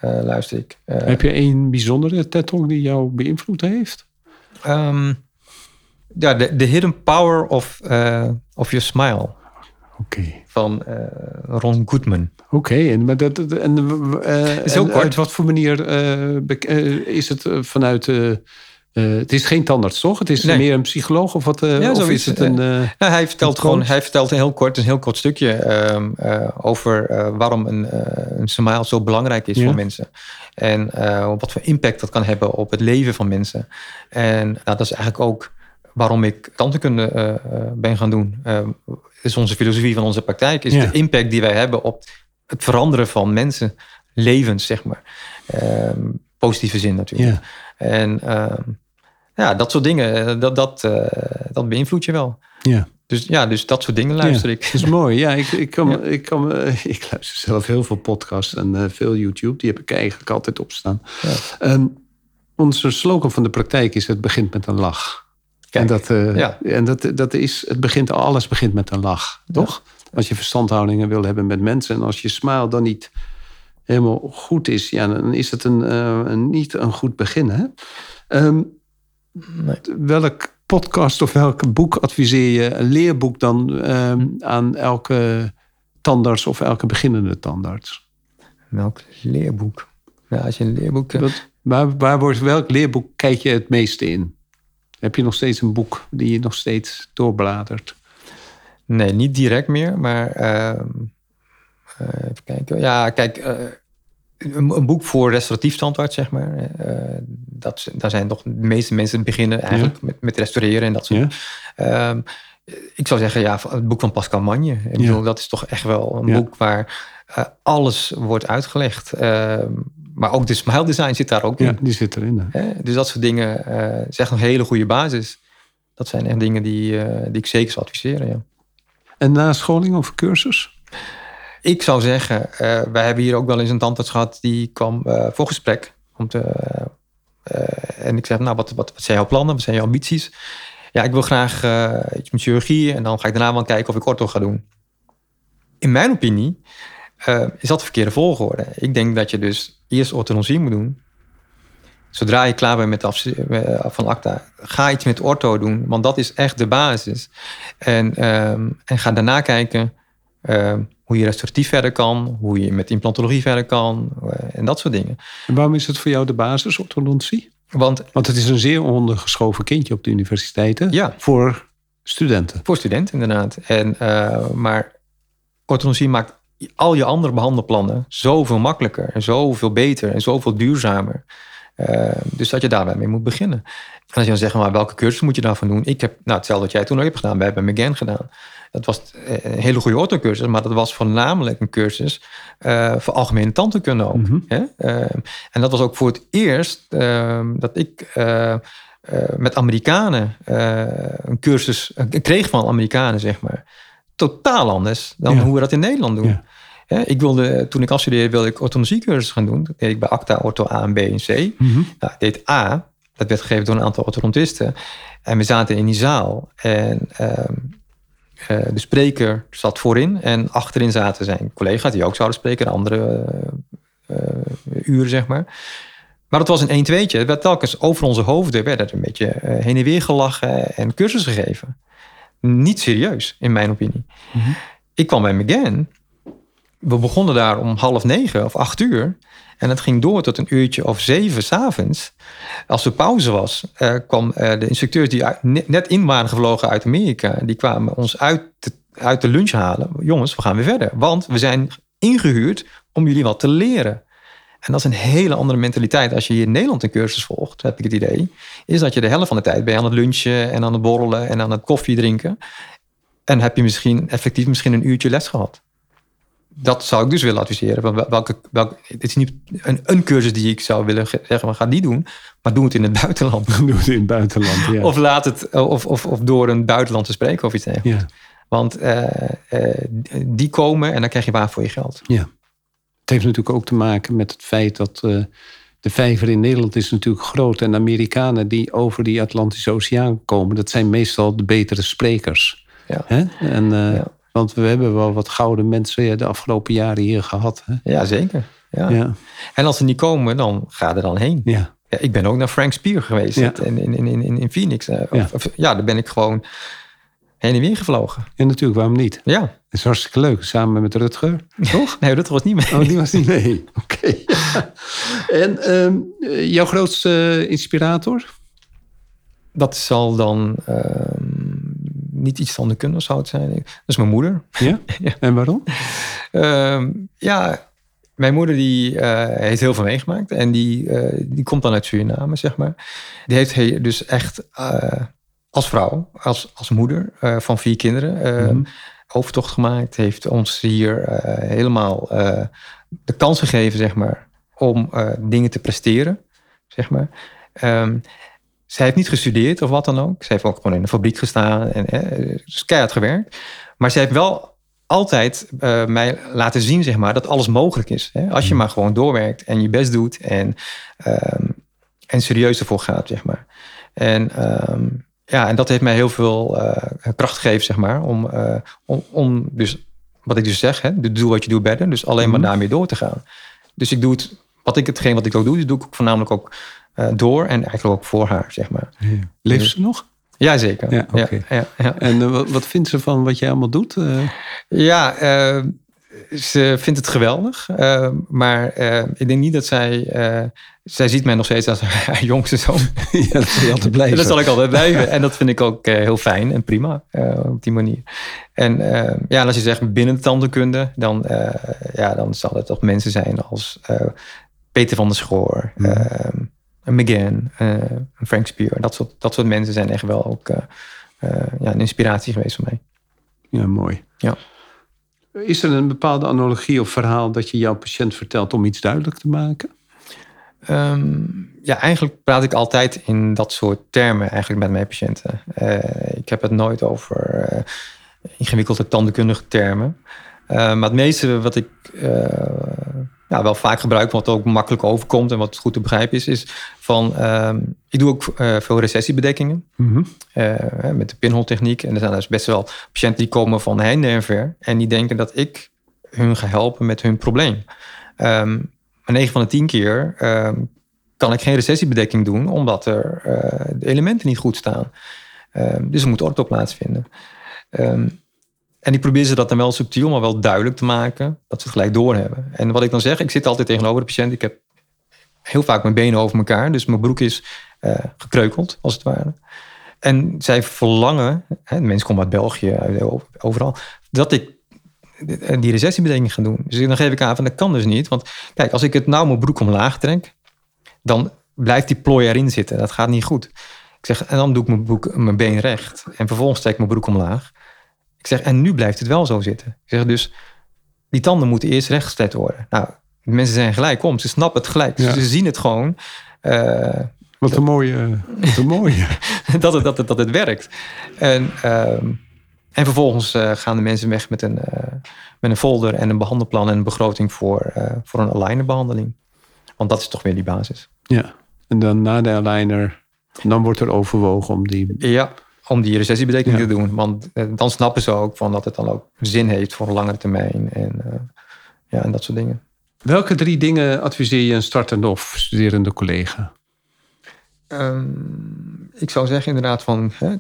luister ik. heb je een bijzondere TED Talk die jou beïnvloed heeft? Um, ja, de, de Hidden Power of, uh, of Your Smile. Okay. Van uh, Ron Goodman. Oké, okay, en, maar dat, en, uh, is heel en kort. uit wat voor manier is het vanuit... het is geen tandarts, toch? Het is nee. meer een psycholoog of wat? ja, of is het een... nou, hij vertelt gewoon, hij vertelt een heel kort, een heel kort stukje um, over waarom een, een smile zo belangrijk is ja. voor mensen. En wat voor impact dat kan hebben op het leven van mensen. En nou, dat is eigenlijk ook waarom ik tandheelkunde uh, ben gaan doen. Uh, is onze filosofie van onze praktijk. Is Ja. de impact die wij hebben op het veranderen van mensen. levens, zeg maar. Ehm, positieve zin natuurlijk. Ja. En ehm, ja, dat soort dingen, dat, dat, uh, dat beïnvloedt je wel. Ja. Dus ja, dus dat soort dingen luister ik. Dat is mooi. Ja, ik, ik, kan, [LAUGHS] ik, kan, [LAUGHS] ik luister zelf heel veel podcasts en veel YouTube. Die heb ik eigenlijk altijd op staan. Ja. Um, onze slogan van de praktijk is: het begint met een lach. Kijk, en dat, uh, ja. en dat, dat is, het begint, alles begint met een lach, toch? Als je verstandhoudingen wil hebben met mensen en als je smile dan niet helemaal goed is, ja, dan is het een, uh, een niet een goed begin. Hè? Um, nee. Welk podcast of welk boek adviseer je, een leerboek dan um, aan elke tandarts of elke beginnende tandarts? Welk leerboek? Ja, als je een leerboek. Wat, waar, waar wordt, welk leerboek kijk je het meeste in? Heb je nog steeds een boek die je nog steeds doorbladert? Nee, niet direct meer, maar uh, uh, even kijken. Ja, kijk, uh, een, een, boek voor restauratief tandarts, zeg maar. dat, daar zijn toch de meeste mensen beginnen eigenlijk ja. met, met restaureren en dat soort. Ja. Um, ik zou zeggen, ja, het boek van Pascal Magne. Ik bedoel, dat is toch echt wel een boek waar alles wordt uitgelegd. Ehm, maar ook de smile design zit daar ook in. Ja, die zit erin. Hè? Dus dat soort dingen uh, is echt een hele goede basis. Dat zijn echt dingen die, uh, die ik zeker zou adviseren. Ja. En nascholing of cursus? Ik zou zeggen, uh, wij hebben hier ook wel eens een tandarts gehad die kwam voor gesprek. Om te, en ik zeg, nou, wat, wat, wat zijn jouw plannen? Wat zijn jouw ambities? Ja, ik wil graag iets met chirurgie en dan ga ik daarna wel kijken of ik ortho ga doen. In mijn opinie uh, is dat de verkeerde volgorde. Ik denk dat je dus eerst orthodontie moet doen. Zodra je klaar bent met de af, van ACTA, ga iets met ortho doen, want dat is echt de basis. En, um, en ga daarna kijken um, hoe je restauratief verder kan, hoe je met implantologie verder kan uh, en dat soort dingen. En waarom is het voor jou de basis, orthodontie? Want, want het is een zeer ondergeschoven kindje op de universiteiten ja, voor studenten. Voor studenten, inderdaad. En, uh, maar orthodontie maakt al je andere behandelplannen zoveel makkelijker en zoveel beter en zoveel duurzamer. Uh, dus dat je daarbij mee moet beginnen. En als je dan zegt, maar welke cursus moet je daarvan doen? Ik heb nou, hetzelfde wat jij toen ook hebt gedaan. Wij hebben McGann gedaan. Dat was een hele goede orthocursus, maar dat was voornamelijk een cursus uh, voor algemene tandheelkunde ook. Mm-hmm. Hè? Uh, en dat was ook voor het eerst dat ik met Amerikanen een cursus kreeg van Amerikanen, zeg maar totaal anders dan hoe we dat in Nederland doen. Ja. ik wilde, toen ik afstudeerde, wilde ik orthodonciecursus gaan doen. Dat deed ik bij ACTA Ortho A en B en C. Mm-hmm. Nou, ik deed A, dat werd gegeven door een aantal orthodontisten. En we zaten in die zaal. En um, uh, de spreker zat voorin. En achterin zaten zijn collega's die ook zouden spreken. andere uh, uh, uren, zeg maar. Maar het was een 1 2 Het werd telkens over onze hoofden werd er een beetje heen en weer gelachen en cursus gegeven niet serieus, in mijn opinie. Mm-hmm. Ik kwam bij McGann. We begonnen daar om half negen of acht uur. En het ging door tot een uurtje of zeven s'avonds. Als er pauze was, uh, kwam uh, de instructeurs die uit, net in waren gevlogen uit Amerika... die kwamen ons uit de, uit de lunch halen. Jongens, we gaan weer verder. Want we zijn ingehuurd om jullie wat te leren. En dat is een hele andere mentaliteit. Als je hier in Nederland een cursus volgt, heb ik het idee, is dat je de helft van de tijd ben je aan het lunchen en aan het borrelen en aan het koffie drinken. En heb je misschien effectief misschien een uurtje les gehad. Dat zou ik dus willen adviseren. Welke, welke, het is niet een, een cursus die ik zou willen zeggen, maar ga die doen. Maar doe het in het [LAUGHS] buitenland. Doe het in het buitenland, ja. Of laat het, of, of, of door een buitenland te spreken of iets dergelijks. Ja. Want uh, uh, die komen en dan krijg je waar voor je geld. Ja. Het heeft natuurlijk ook te maken met het feit dat uh, de vijver in Nederland is natuurlijk groot. En Amerikanen die over die Atlantische Oceaan komen, dat zijn meestal de betere sprekers. Ja. Hè? En, uh, ja. Want we hebben wel wat gouden mensen de afgelopen jaren hier gehad. Hè? Ja, zeker. Ja. Ja. En als ze niet komen, dan ga er dan heen. Ja. Ja, ik ben ook naar Frank Spier geweest Ja. in, in, in, in, Phoenix. Ja. Of- ja, daar ben ik gewoon heen en weer gevlogen. En natuurlijk, waarom niet? Ja. Dat is hartstikke leuk, samen met Rutger. Toch? Nee, dat was niet mee. Oh, die was niet mee. [LAUGHS] Oké. ja. [LAUGHS] En ehm, eh, jouw grootste eh, inspirator? Dat zal dan ehm, niet iets van de kunde zou het zijn. Dat is mijn moeder. Ja? [LAUGHS] Ja. En waarom? Ehm, ja, mijn moeder die eh, heeft heel veel meegemaakt. En die, eh, die komt dan uit Suriname, zeg maar. Die heeft he- dus echt als vrouw, als, als moeder eh, van vier kinderen... eh, Mhm. overtocht gemaakt. Heeft ons hier helemaal de kans gegeven, zeg maar, om dingen te presteren, zeg maar. Um, zij heeft niet gestudeerd of wat dan ook. Ze heeft ook gewoon in een fabriek gestaan en eh, dus keihard gewerkt. Maar ze heeft wel altijd uh, mij laten zien, zeg maar, dat alles mogelijk is. Hè? Als je mm. maar gewoon doorwerkt en je best doet en, um, en serieus ervoor gaat, zeg maar. En, um, ja, en dat heeft mij heel veel uh, kracht gegeven, zeg maar, om, uh, om, om, dus, wat ik dus zeg, hè, doe wat je doet better. Dus alleen maar mm. daarmee door te gaan. Dus ik doe het, wat ik hetgeen wat ik ook doe, dus doe ik voornamelijk ook uh, door en eigenlijk ook voor haar, zeg maar. Ja. Leeft dus- ze nog? Jazeker. Ja, okay. ja, ja, En uh, wat vindt ze van wat jij allemaal doet? Ja, ze vindt het geweldig. maar ik denk niet dat zij... zij ziet mij nog steeds als haar [LAUGHS] jongste zoon. [LAUGHS] ja, dat zal altijd blijven. dat zal ik altijd blijven. En dat vind ik ook heel fijn en prima op die manier. En ja, en als je zegt binnen de tandheelkunde... dan, ja, dan zal het toch mensen zijn als Peter van der Schoor... Mm McGann, Frank Spear. Dat soort, dat soort mensen zijn echt wel ook ja, een inspiratie geweest voor mij. Ja, mooi. Ja. Is er een bepaalde analogie of verhaal dat je jouw patiënt vertelt om iets duidelijk te maken? Um, ja, eigenlijk praat ik altijd in dat soort termen eigenlijk met mijn patiënten. Uh, ik heb het nooit over uh, ingewikkelde tandkundige termen. Uh, maar het meeste wat ik ja, wel vaak gebruik, wat ook makkelijk overkomt en wat goed te begrijpen is, is van uh, ik doe ook veel recessiebedekkingen mm met de pinhole techniek. En er zijn dus best wel patiënten die komen van heinde en ver en die denken dat ik hun ga helpen met hun probleem. Um, maar 9 van de 10 keer um, kan ik geen recessiebedekking doen, omdat er uh, de elementen niet goed staan. dus er moet ortho plaatsvinden. Um, en ik probeer ze dat dan wel subtiel, maar wel duidelijk te maken. Dat ze het gelijk doorhebben. En wat ik dan zeg, ik zit altijd tegenover de patiënt. Ik heb heel vaak mijn benen over elkaar. Dus mijn broek is uh, gekreukeld, als het ware. En zij verlangen, hè, mensen komen uit België, overal, dat ik die recessiebedeking ga doen. Dus dan geef ik aan van dat kan dus niet. Want kijk, als ik het nou mijn broek omlaag trek, dan blijft die plooi erin zitten. Dat gaat niet goed. Ik zeg, en dan doe ik mijn, broek, mijn been recht. En vervolgens trek ik mijn broek omlaag. Ik zeg, en nu blijft het wel zo zitten. Ik zeg dus, die tanden moeten eerst rechtgezet worden. Nou, mensen zijn gelijk om, ze snappen het gelijk. Ze zien het gewoon. Uh, wat een mooie, wat een mooie. [LAUGHS] dat, het, dat, het, dat het werkt. En, ehm, en vervolgens uh, gaan de mensen weg met een, uh, met een folder en een behandelplan en een begroting voor, voor een alignerbehandeling. Want dat is toch weer die basis. Ja, en dan na de aligner, dan wordt er overwogen om die... Ja, om die recessiebedeking te doen. Want eh, dan snappen ze ook van dat het dan ook zin heeft voor een langere termijn en, ja, en dat soort dingen. Welke drie dingen adviseer je een startende of studerende collega? Um, ik zou zeggen inderdaad van hè,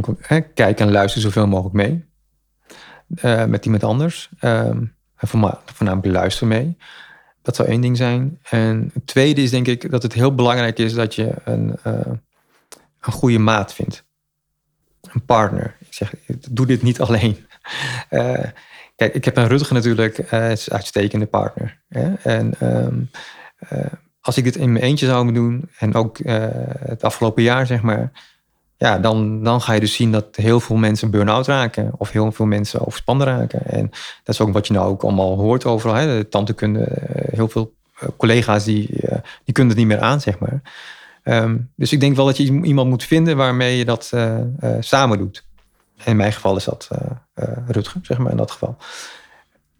kom, kijk en luister zoveel mogelijk mee. Uh, met iemand anders. Um, voornamelijk luister mee. Dat zou één ding zijn. En het tweede is denk ik dat het heel belangrijk is dat je een, uh, een goede maat vindt een partner. Ik zeg, doe dit niet [LAUGHS] alleen. Uh, kijk, ik heb een Rutger natuurlijk, uh, is een uitstekende partner. En uh, als ik dit in mijn eentje zou doen, en ook het afgelopen jaar, zeg maar, ja, dan, dan ga je dus zien dat heel veel mensen burn-out raken. Of heel veel mensen overspannen raken. En dat is ook wat je nou ook allemaal hoort overal. Hè? De tante kunnen, heel veel collega's die, die kunnen het niet meer aan, zeg maar. Ehm, dus ik denk wel dat je iemand moet vinden waarmee je dat samen doet. In mijn geval is dat uh, Rutger, zeg maar, in dat geval.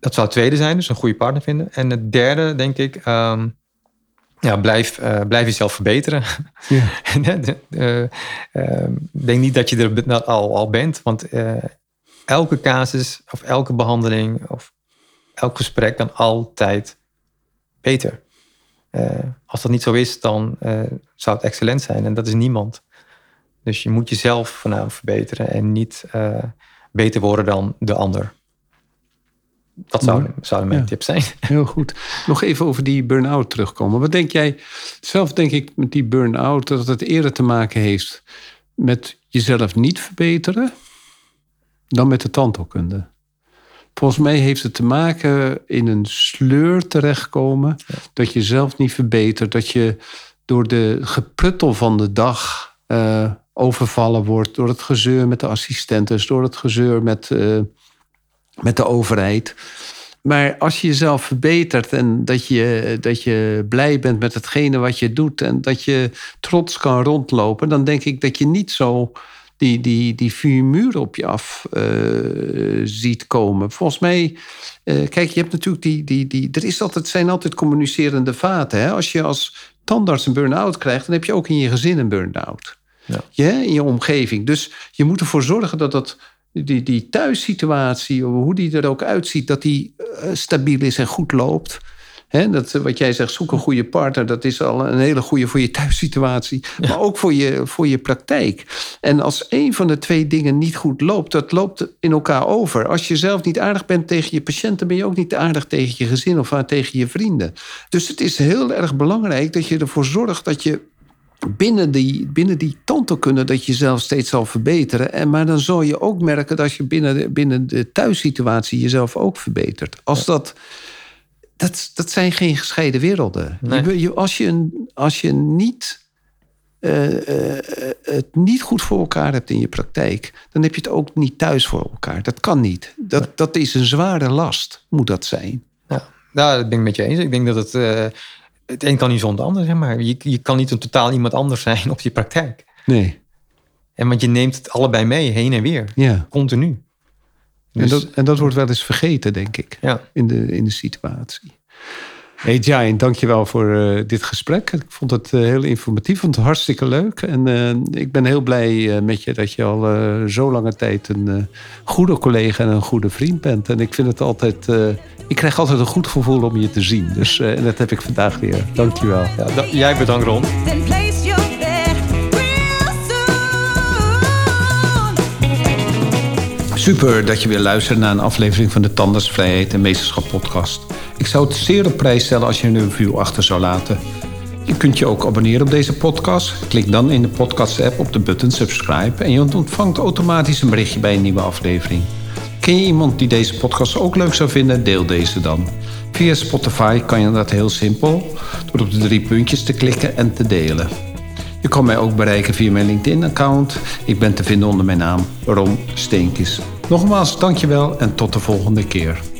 Dat zou het tweede zijn, dus een goede partner vinden. En het derde, denk ik, um, ja, blijf, blijf jezelf verbeteren. Ja. [LAUGHS] Ehm, denk niet dat je er al, al bent, want elke casus of elke behandeling of elk gesprek kan altijd beter. Als dat niet zo is, dan zou het excellent zijn. En dat is niemand. Dus je moet jezelf voornamelijk verbeteren en niet beter worden dan de ander. Dat zou, mijn ja. tip zijn. [LAUGHS] Heel goed. Nog even over die burn-out terugkomen. Wat denk jij? Zelf denk ik met die burn-out dat het eerder te maken heeft met jezelf niet verbeteren dan met de tandheelkunde. Volgens mij heeft het te maken in een sleur terechtkomen. Dat je zelf niet verbetert. Dat je door de gepruttel van de dag uh, overvallen wordt. Door het gezeur met de assistentes. Door het gezeur met uh, met de overheid. Maar als je jezelf verbetert en dat je, dat je blij bent met hetgene wat je doet en dat je trots kan rondlopen, dan denk ik dat je niet zo die, die, die vier muren op je af uh, ziet komen. Volgens mij, uh, kijk, je hebt natuurlijk die. die, die er is altijd, zijn altijd communicerende vaten. Hè? Als je als tandarts een burn-out krijgt, dan heb je ook in je gezin een burn-out. Ja. Ja, in je omgeving. Dus je moet ervoor zorgen dat dat die, die thuissituatie, hoe die er ook uitziet, dat die uh, stabiel is en goed loopt. He, dat, wat jij zegt, zoek een goede partner, dat is al een hele goede voor je thuissituatie, maar ook voor je, voor je praktijk. En als een van de twee dingen niet goed loopt, dat loopt in elkaar over. Als je zelf niet aardig bent tegen je patiënten, ben je ook niet aardig tegen je gezin of tegen je vrienden. Dus het is heel erg belangrijk dat je ervoor zorgt dat je binnen die, binnen die tandheelkunde dat je jezelf steeds zal verbeteren. En, maar dan zal je ook merken dat je binnen de, binnen de thuissituatie jezelf ook verbetert. Als dat, dat, dat zijn geen gescheiden werelden. Je, als, je een, als je niet, uh, het niet goed voor elkaar hebt in je praktijk, dan heb je het ook niet thuis voor elkaar. Dat kan niet. Dat, dat is een zware last, moet dat zijn. Ja, nou, dat ben ik met je eens. Ik denk dat het het een kan niet zonder ander, zeg maar. Je, je kan niet een totaal iemand anders zijn op je praktijk. Nee. En want je neemt het allebei mee, heen en weer. Ja. Continu. Dus, en, dat, en dat wordt wel eens vergeten, denk ik, ja. in, de, in de situatie. Hey Jain, dankjewel voor uh, dit gesprek. Ik vond het uh, heel informatief, vond het hartstikke leuk. En uh, ik ben heel blij met je dat je al zo lange tijd een goede collega en een goede vriend bent. En ik vind het altijd, ik krijg altijd een goed gevoel om je te zien. Dus en dat heb ik vandaag weer. Dankjewel. Ja, jij bedankt Ron. Super dat je weer luistert naar een aflevering van de Tandartsvrijheid en Meesterschap podcast. Ik zou het zeer op prijs stellen als je een review achter zou laten. Je kunt je ook abonneren op deze podcast. Klik dan in de podcast-app op de button subscribe en je ontvangt automatisch een berichtje bij een nieuwe aflevering. Ken je iemand die deze podcast ook leuk zou vinden? Deel deze dan. Via Spotify kan je dat heel simpel door op de drie puntjes te klikken en te delen. Je kan mij ook bereiken via mijn LinkedIn-account. Ik ben te vinden onder mijn naam Ron Steenkis. Nogmaals, dankjewel en tot de volgende keer.